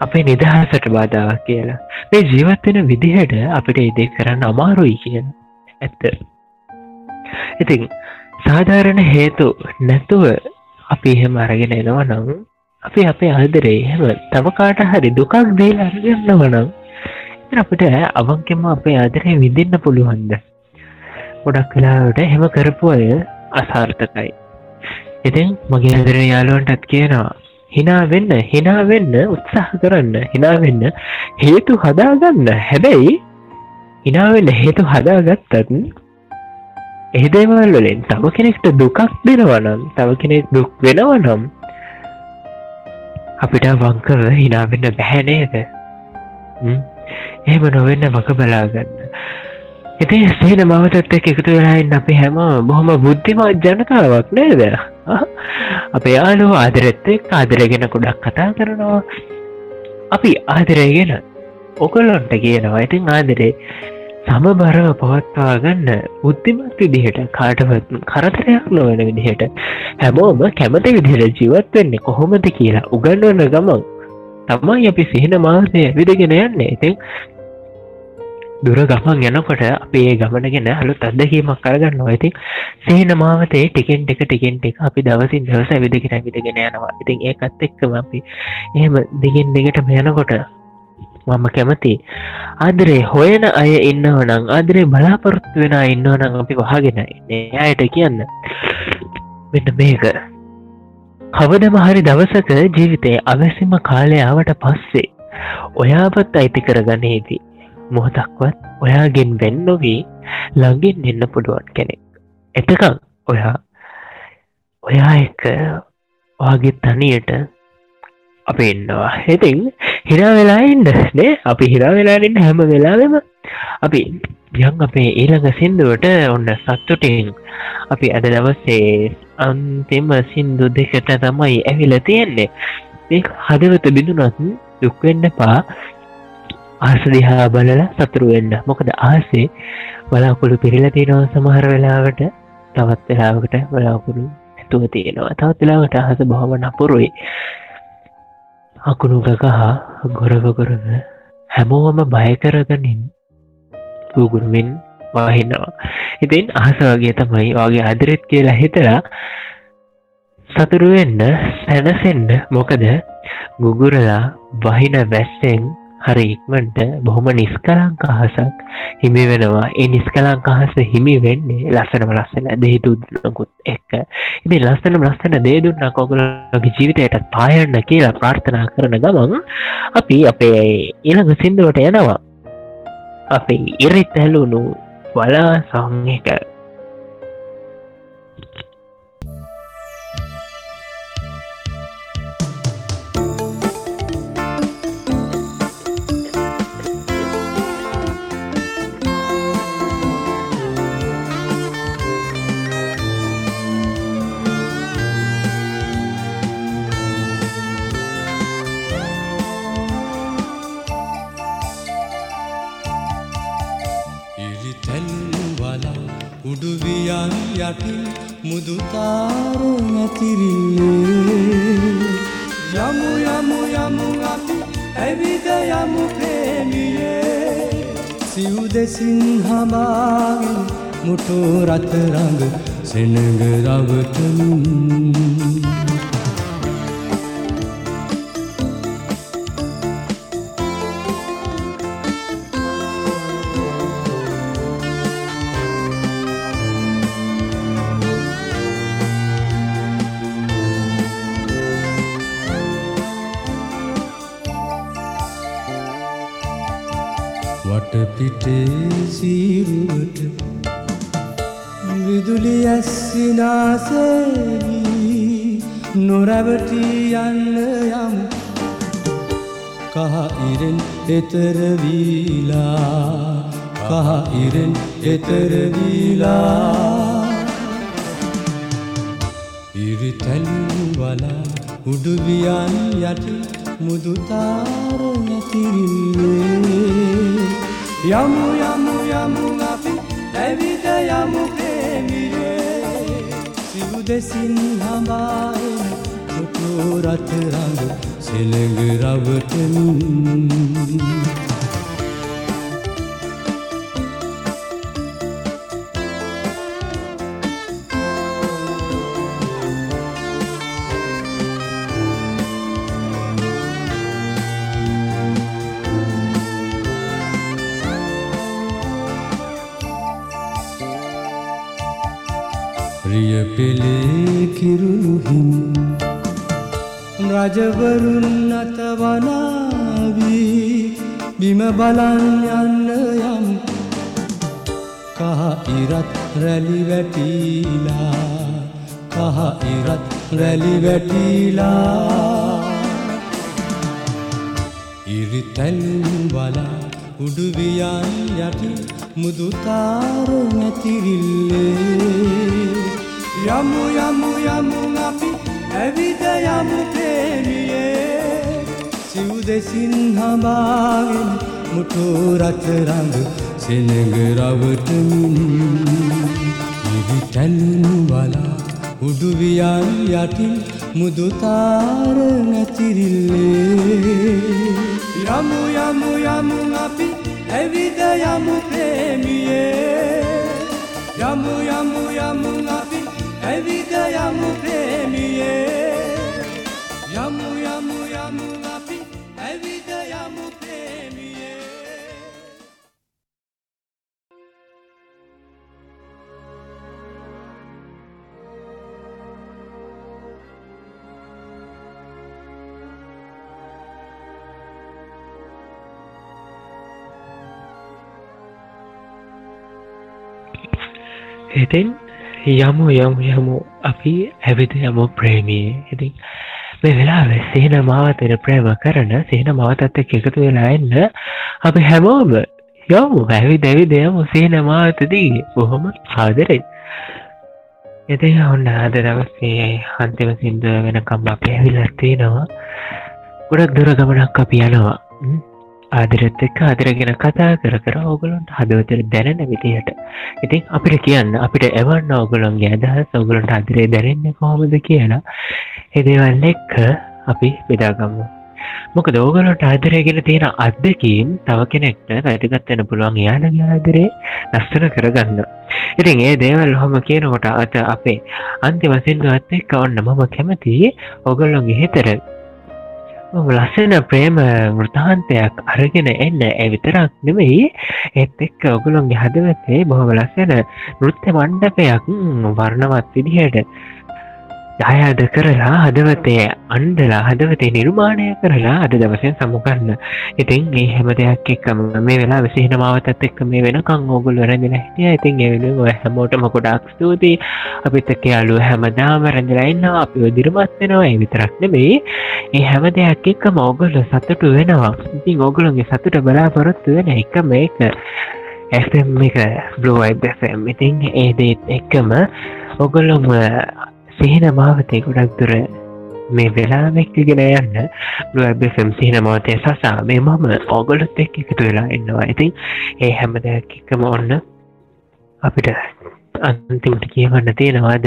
අපේ නිදහසට බාධාවක් කියලා. මේ ජීවත්වෙන විදිහට අපිට ඉදේ කරන්න අමාරුයි කියන ඇත්ත. ඉතින් සාධාරණ හේතු නැතුව අපි එහෙම අරගෙන එනවා නම් අපි අපේ අදරේ එහෙම තවකාට හරි දුකක් දේල් අරගන්නව නම් අපිට අවංකෙම අපේ ආදරය විදින්න පුළුවන්ද? ගොඩක් කලාවට හෙම කරපු අය අසාර්ථකයි. ඉතින් මගේ අදර යාලුවන්ටත් කියනවා හිනා වෙන්න හිනා වෙන්න උත්සාහ කරන්න හිනා වෙන්න හේතු හදාගන්න හැබැයි හිනාවෙන්න හේතු හදාගත්තත් එහිදේවල් වලින් තම කෙනෙක්ට දුකක් දෙනවනම් තව කෙනෙක් දුක් වෙනවනම් අපිට වංකව හිනාවෙන්න බැහැනේද එහෙම නොවෙන්න වක බලාගන්න. ඉති සේන මවතත් එක් එකතු වෙලායින්න අපි හැම බොහොම බුද්ධිමත් ජනතාවක් නේද අපේ යාලු ආදරෙත් එක් ආදරගෙන ගොඩක් කතා කරනවා. අපි ආදරයගෙන ඔකොලොන්ට කියනවා. ඉතින් ආදරේ සමබරව පවත්වා ගන්න බුද්ධිමත් විදිහට කාටවත් කරතරයක් නොවන විදිහට හැමෝම කැමති විදිහට ජීවත් වෙන්නේ කොහොමද කියලා උගන්වන්න ගමන් තමයි අපි සිහින මාසය විදගෙන යන්න. ඉතින් දුර ගමන් යනකොට අපේ ඒ ගමනගෙන හලුත් අදකීමක් කරගන්න ඉතින් සේන මාවතේ ටිකෙන් එක ටිකෙන් එක අපි දවසින් දවස විදිගෙන විදගෙන යනවා. ඉතින් ඒකත් එක්කම අපි එහෙම දිගෙන් දෙකට මෙයනකොට මම කැමති ආදරේ හොයන අය ඉන්නවනං ආදරේ බලාපොරොත්තු වෙන ඉන්නවනං අපි වහගෙන අයට කියන්න. මෙන්න මේක. කවදම හරි දවසක ජීවිතය අවැසිම කාලයාවට පස්සේ ඔයාපත් අයිති කරගනේදී මොහොතක්වත් ඔයාගෙන් වෙන්නොවී ළඟින් එන්න පුළුවන් කෙනෙක්. එතකං ඔයා ඔයා එක වාගේ තනියට අප ඉන්නවා. ඉතින් හිනා වෙලා ඉන්න නේ? අපි හිනා වෙලාන්න හැම වෙලාවෙම අපි යන් අපේ ඊළඟ සින්දුවට ඔන්න සත්තුටින් අපි අද දවස්සේ අන්තිම සින්දු දෙකට තමයි ඇවිල තියෙන්නේ. ඒ හදවත බිඳුනත් දුක්වෙන්න පා ආසදිහා බලල සතුරුවෙන්න මොකද ආසේ බලාකුළු පිරිල තියෙනවා සමහර වෙලාවට. තවත් වෙලාවකට බලාකුළු ඇතුව තියෙනවා. තවත් වෙලාවට අහස බොහොම නපුරුයි. අකුණු ගගහා ගොරවගොරව හැමෝම බයකරගනින් ගුගුරුවෙන් වාහින්නවා ඉතින් අහස වගේ තමයි වගේ අදරෙත් කියලා හිතලා සතුරුවෙන්න සැනසෙන්න මොකද? ගුගුරලා වහින වැස්සෙන් හරි ඉක්මට බොහොම නිස්කලංක අහසක් හිමි වෙනවා. ඒ නිස්කලංක අහස හිමි වෙන්නේ ලස්සනම ලස්සන දේදුන්නකුත් එක්ක. ඉති ලස්සනම ලස්සන දේදුන්න කොගලගේ ජීවිතයටත් පායන්න කියලා ප්‍රාර්ථනා කරන ගමන් අපි අපේ ඉළඟ සිින්දුවට යනවා. අපේ ඉරිත් ඇලුණු වලා සං යටින් මුදුතාර නැතිරිල්ලේ යමු යමු යමු අපි ඇවිද යමු ප්‍රේමියේ. සිව් දෙසින් හමාගෙන මුටෝ රතරඟ සෙනග රවටමින්. වටපිටේ සීරුවට විදුලි ඇස්සිනාසේවී නොරැවටී යන්න යමු කහ ඉරෙන් එතරවීලා කහ ඉරෙන් එතරවීලා ඉරිතැල්ලු වලා උඩුවියන් යටි මුදුතාර නැතිරිල්ලේ යමු යමු යමු අපි ඇවිද යමු ප්‍රේමියේ සිව් දෙසින් හඹායෙන් මුතු රතරඟ සෙළඟ රවටමින් රජවරුන් අතවනාවී බිම බලන් යන්න යම්. කහ ඉරත් රැලි වැටිලා. කහ ඉරත් රැලි වැටිලා. ඉරිතැල්ලු වලා උඩුවියන් යටි මුදුතාර නැතිරිල්ලේ. යමු යමු යමු අපි ඇවිද යමු ප්‍රේමියේ සිව් දෙසින් හඹාගෙන මුටු රතරඟ සෙනඟ රවටමින් ඉරිතැල්ලු වලා උඩුවියන් යටින් මුදුතාර නැතිරිල්ලේ. යමු යමු යමු අපි ඇවිද යමු ප්‍රේමියේ. යමු යමු යමු අපි ඇවිද යමු ප්‍රේමියේ. යමු යමු යමු ඉතින් යමු යමු යමු. අපි ඇවිද යමු ප්‍රේමියේ ඉතින් මේ වෙලා සේන මාවතර ප්‍රේම කරන සේන මාවතත් එක්ක එකතු වෙලා එන්න අපි හැමෝම යමු. ඇවි දැවි දෙයමු සේන මාවතදී. බොහොම ආදරෙන් එති ඔන්න අද දවසේ අන්තිම සිින්දුව වෙනකම් අප ඇවිලස් තියෙනවා ගොඩක් දුර ගමනක් අපි යනවා. ම්? ආදරත් එක්ක ආදරගෙන කතා කර කර ඕගලොන්ට හදවතර දැනෙන විදිහට. ඉතින් අපිට කියන්න අපිට එවන්න ඔගුලන්ගේ අදහස් ඔගුලන්ට අදරේ දැනෙන්න කොහොමද කියලා. එදේවල් එක්ක අපි බෙදාගම්මු මොක දෝගලට ආදරයගෙන තියෙන අත්දකින් තව කෙනෙක්ට වැටිගත්වෙන පුළුවන් යාලගේ ආදරේ ලස්සන කරගන්න. ඉතින් ඒ දේවල් හොම කියනකොට අත අපේ අන්තිම සිින්දුවත් එක්ක ඔන්න මම කැමති ඔගොල්ලොන්ගේ හිතර ලස්සන ප්‍රේම වෘතාන්තයක් අරගෙන එන්න. ඇවිතරක් නෙවෙයි ඒත් එක්ක ඔගුලොන්ගේ හදවතේ බොහොම ලස්සන නෘත්‍ය මණ්ඩපයක් වර්ණවත් විදිහයට දායාද කරලා හදවතේ අන්ඩලා හදවතේ නිර්මාණය කරලා අද දවසෙන් සමුකන්න ඉතින් ඒ හැම දෙයක් එක්කම මේ වෙලා විසිහින මාවතත් එක්ක මේ වෙනකං ඕගුල් වැරදිල හිටිය. ඉතින් එවෙන ඔය හැමෝටම ගොඩක් ස්තුතියි. අපිත් එක්ක යාලුව හැමදාම රැඳලා ඉන්නවා. අපි දිරමත් වෙනවා. ඒ විතරක් නෙමේ ඒ හැම දෙයක් එක්ක මෝගල්ල සතුටු වෙනවා. ඉතින් ඕගුලන්ගේ සතුට බලාපොරොත්තු වෙන එක මේක ඇම් එක බ්ලෝයිම් ඉතින් ඒ දේත් එක්කම ඔගොල්ලොම සිහින මාවතය ගොඩක් දුර මේ වෙලාවෙක්තිගෙන යන්න බ්ලුවබම් සිහින මවතය සසා මේ මම ඔගොලොත් එක් එකතු වෙලා එන්නවා ඉතින් ඒ හැම දෙයක් එකම ඔන්න අපිට අන්තිමට කියවන්න තියෙනවාද?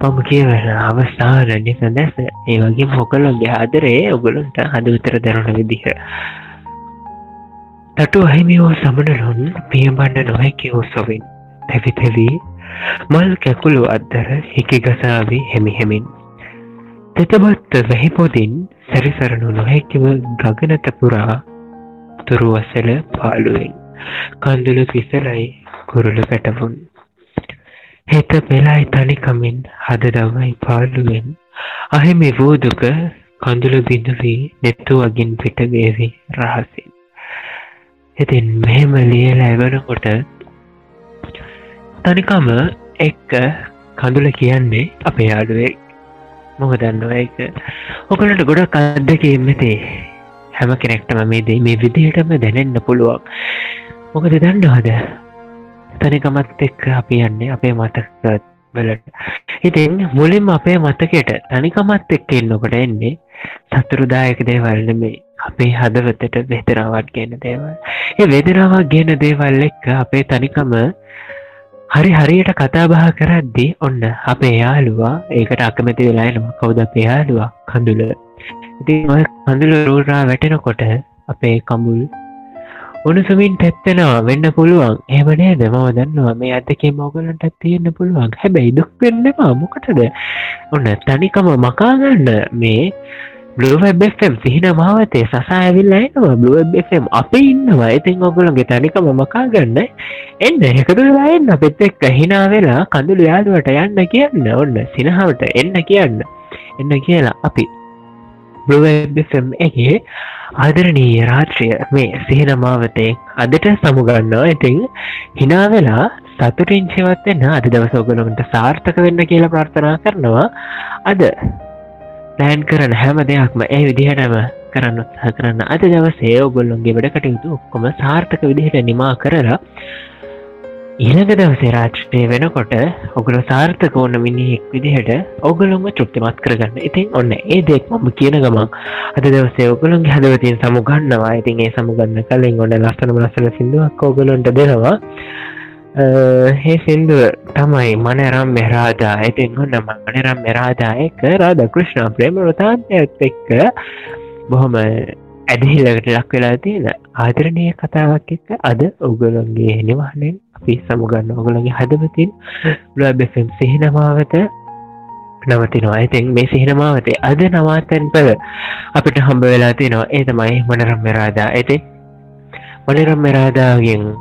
මම කියවන අවස්ථාන නිස දැස ඒ වගේ මොකලොන්ගේ ආදරේ ඔගොලොන්ට හදවිතර දැරුණ විදිහ. තටු අහිමියෝ සමනලොන් පියබන්න නොහැකිවෝ සොවින්. තැවිතැවී මල් කැකුළු අද්දර හිකිගසාවී හෙමිහෙමින් තෙතබත් වැහිපොදින් සැරිසරනු නොහැකිව ගගනත පුරා තුරුවසල පාලුවෙන් කන්දුළු කිසලයි කුරුළු පැටවුන්. හෙත පෙලායි තනිකමින් හදදවයි පාලුවෙන් අහෙමි වූදුක කඳුළු බිඳවී නෙත්තු වගින් පිටවේවි රහසින්. ඉතින් මෙහෙම ලියල ඇවනකොට තනිකම එක්ක කඳුල කියන්නේ අපේ අඩුවේ මොක දන්නවා එක ඔකලට ගොඩක් අදක එමතේ හැම කෙනෙක්ටම මේ දේ මේ විදිහටම දැනෙන්න පුළුවන්. මොකද දන්නවාද? තනිකමත් එක්ක අපි යන්නේ අපේ මතක වලට ඉතින් මුලින්ම අපේ මතකයට තනිකමත් එක්ක එන්නකොට එන්නේ සතුරුදායක දේවල් නෙමේ අපේ හදවතට වෙදරාවත් ගෙන දේවල්. ඒ වෙදරාවක් ගෙන දේවල් එක්ක අපේ තනිකම හරි හරියට කතාබහ කරද්දී ඔන්න අපේ යාළුවා ඒකට අකමැති වෙලායනම කවුද අපේ යාළුවා? කඳුල. ඉතින් ඔය කඳුල රූරා වැටෙනකොට අපේ කමුල් උණුසුමින් තැත්තෙනවා. වෙන්න පුළුවන්. ඒමනේද මම දන්නවා. මේ අතකේ මෝගලන්ට තියෙන්න්න පුළුවන්. හැබැයි දුක් වෙන්නවා මොකටද? ඔන්න තනිකම මකාගන්න මේ බ්ලුවබම් සිහින මාවතේ සසා ඇවිල්ලයිනවා බ්ලුවබම් අප ඉන්නවා. ඉතින් ඔගුලන්ගේ තනිකම මකා ගන්න. එන්න එකතුලායන්න අපෙත් එක්ක හිනා වෙලා කඳුළු යාදුවට යන්න කියන්න. ඔන්න සිනහවට එන්න කියන්න. එන්න කියලා අපි බ්ලුවබම් එකේ ආදරණීය රාත්‍රිය මේ සිහින මාවතේ අදට සමුගන්නවා ඉතිං හිනා වෙලා සතුටින් ජීවත්වෙන්න අද දවස ඔගලොන්ට සාර්ථක වෙන්න කියලා ප්‍රාර්ථනා කරනවා. අද ප්ලෑන් කරන හැම දෙයක්ම ඒ විදිහටම කරන්න උත්සාහ කරන්න. අද දවසේ ඔගොල්ලොන්ගේ වැඩ කටයුතු ඔක්කොම සාර්ථක විදිහට නිමා කරලා ඉළඟ දවසේ රාජ්ටය වෙනකොට ඔගුල සාර්ථක ඕන්න මිනිහෙක් විදිහට ඔගලොම තෘප්තිමත් කරගන්න. ඉතින් ඔන්න ඒ දෙක් මම කියන ගමන් අද දවසේ ඔගලොන්ගේ හදවතින් සමුගන්නවා. ඉතින් ඒ සමුගන්න කලින් ඔන්න ලස්සනම ලස්සන සිින්දුවක් ඔගලොන්ට දෙනවා. හේ සින්දුව තමයි මනරම් මෙරාදා ඇතින් ඔන්න මනරම් මෙරාදා එක රාධ කෘෂ්ණ ප්‍රේම රතාන්තයත් එක්ක බොහොම ඇදහිල්ලකට ලක් වෙලා තියෙන ආදරණය කතාවක් එක්ක අද ඔගලන්ගේ නිවාහනෙන් අපි සමුගන්න ඔගලගේ හදවතින් ලබෙම් සිහිනමාවත නවතිනවා ඇතින් මේ සිහිනමාවතේ අද නවාතැන් පල අපිට හම්බ වෙලා තියෙනවා ඒ තමයි මනරම් මෙරාදා ඇති මනරම් මෙරාදාගෙන්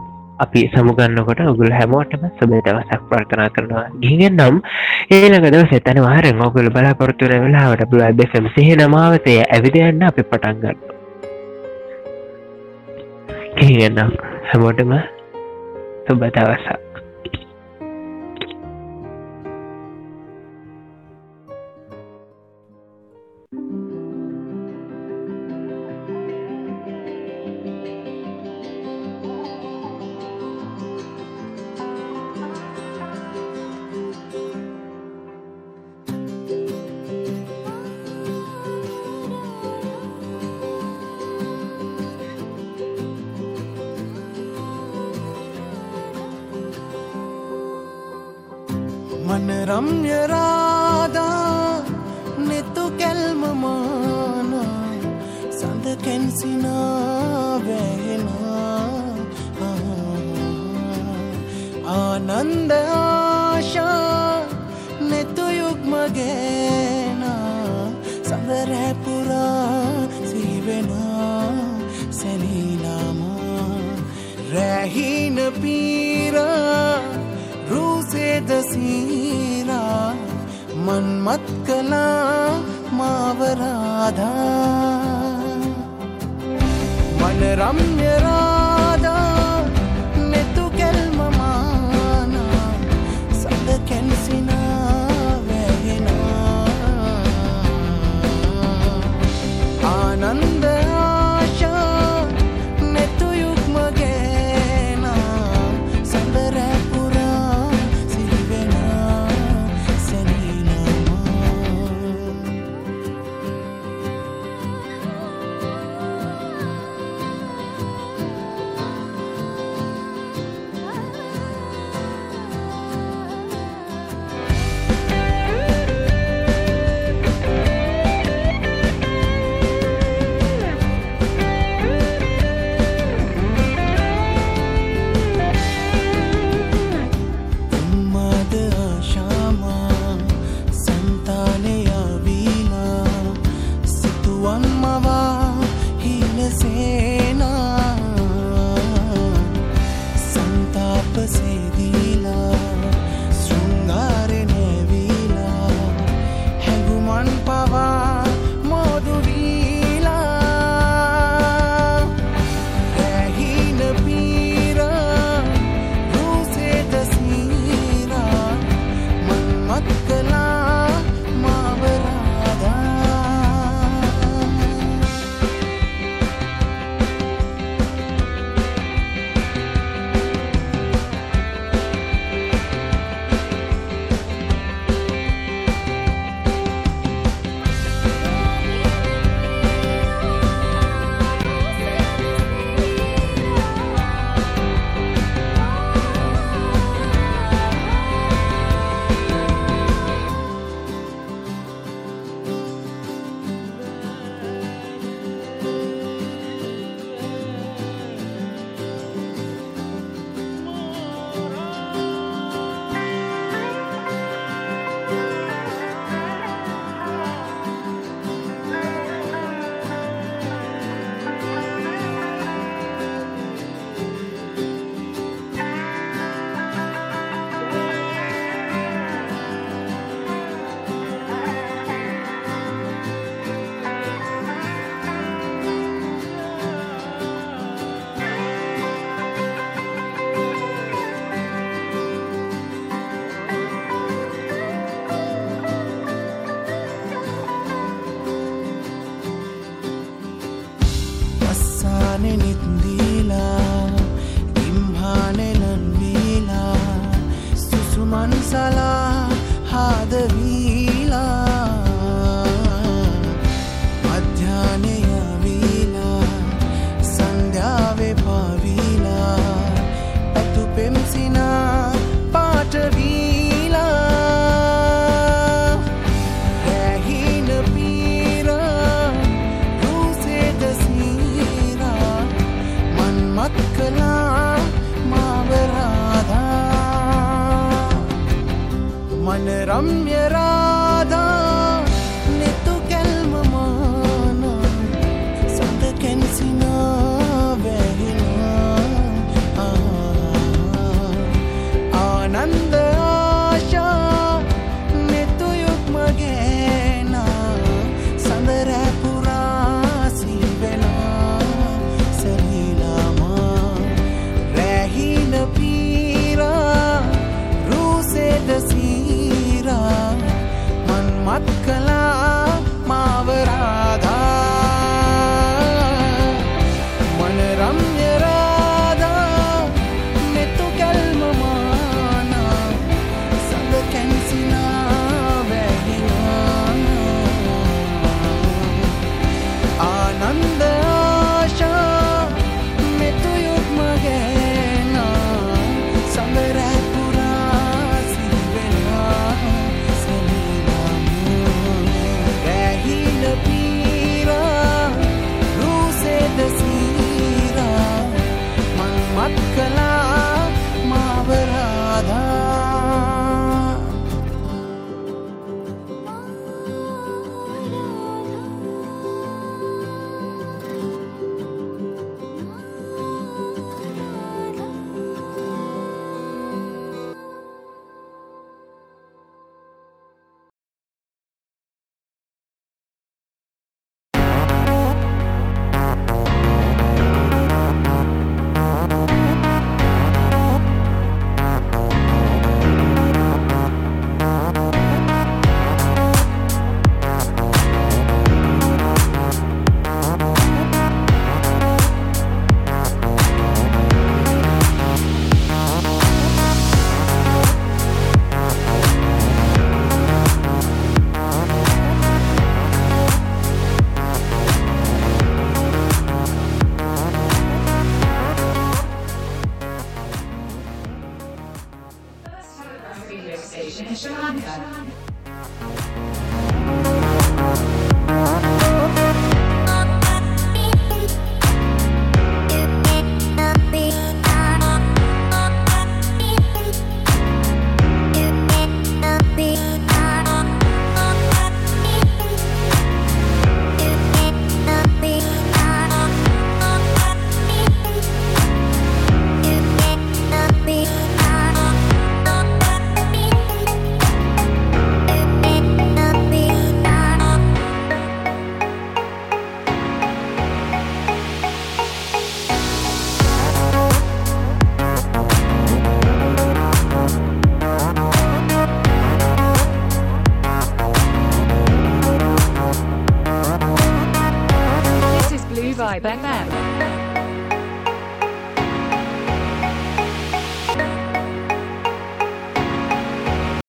අපි සමුගන්නකොට ඔගුල් හැමෝටම සබේ දවසක් ප්‍රර්ථනා කරනවා. ගිගෙන් නම් ඒලක දවස එතන වාරෙන් ඔගුල් බලාපොරත්තුන වෙලාවට බල දෙසම් සිහ නමාවතය ඇවිදයන්න අපි පටන්ගන්න ගිගෙන්නම් හැමෝටම සුබ දවසක්.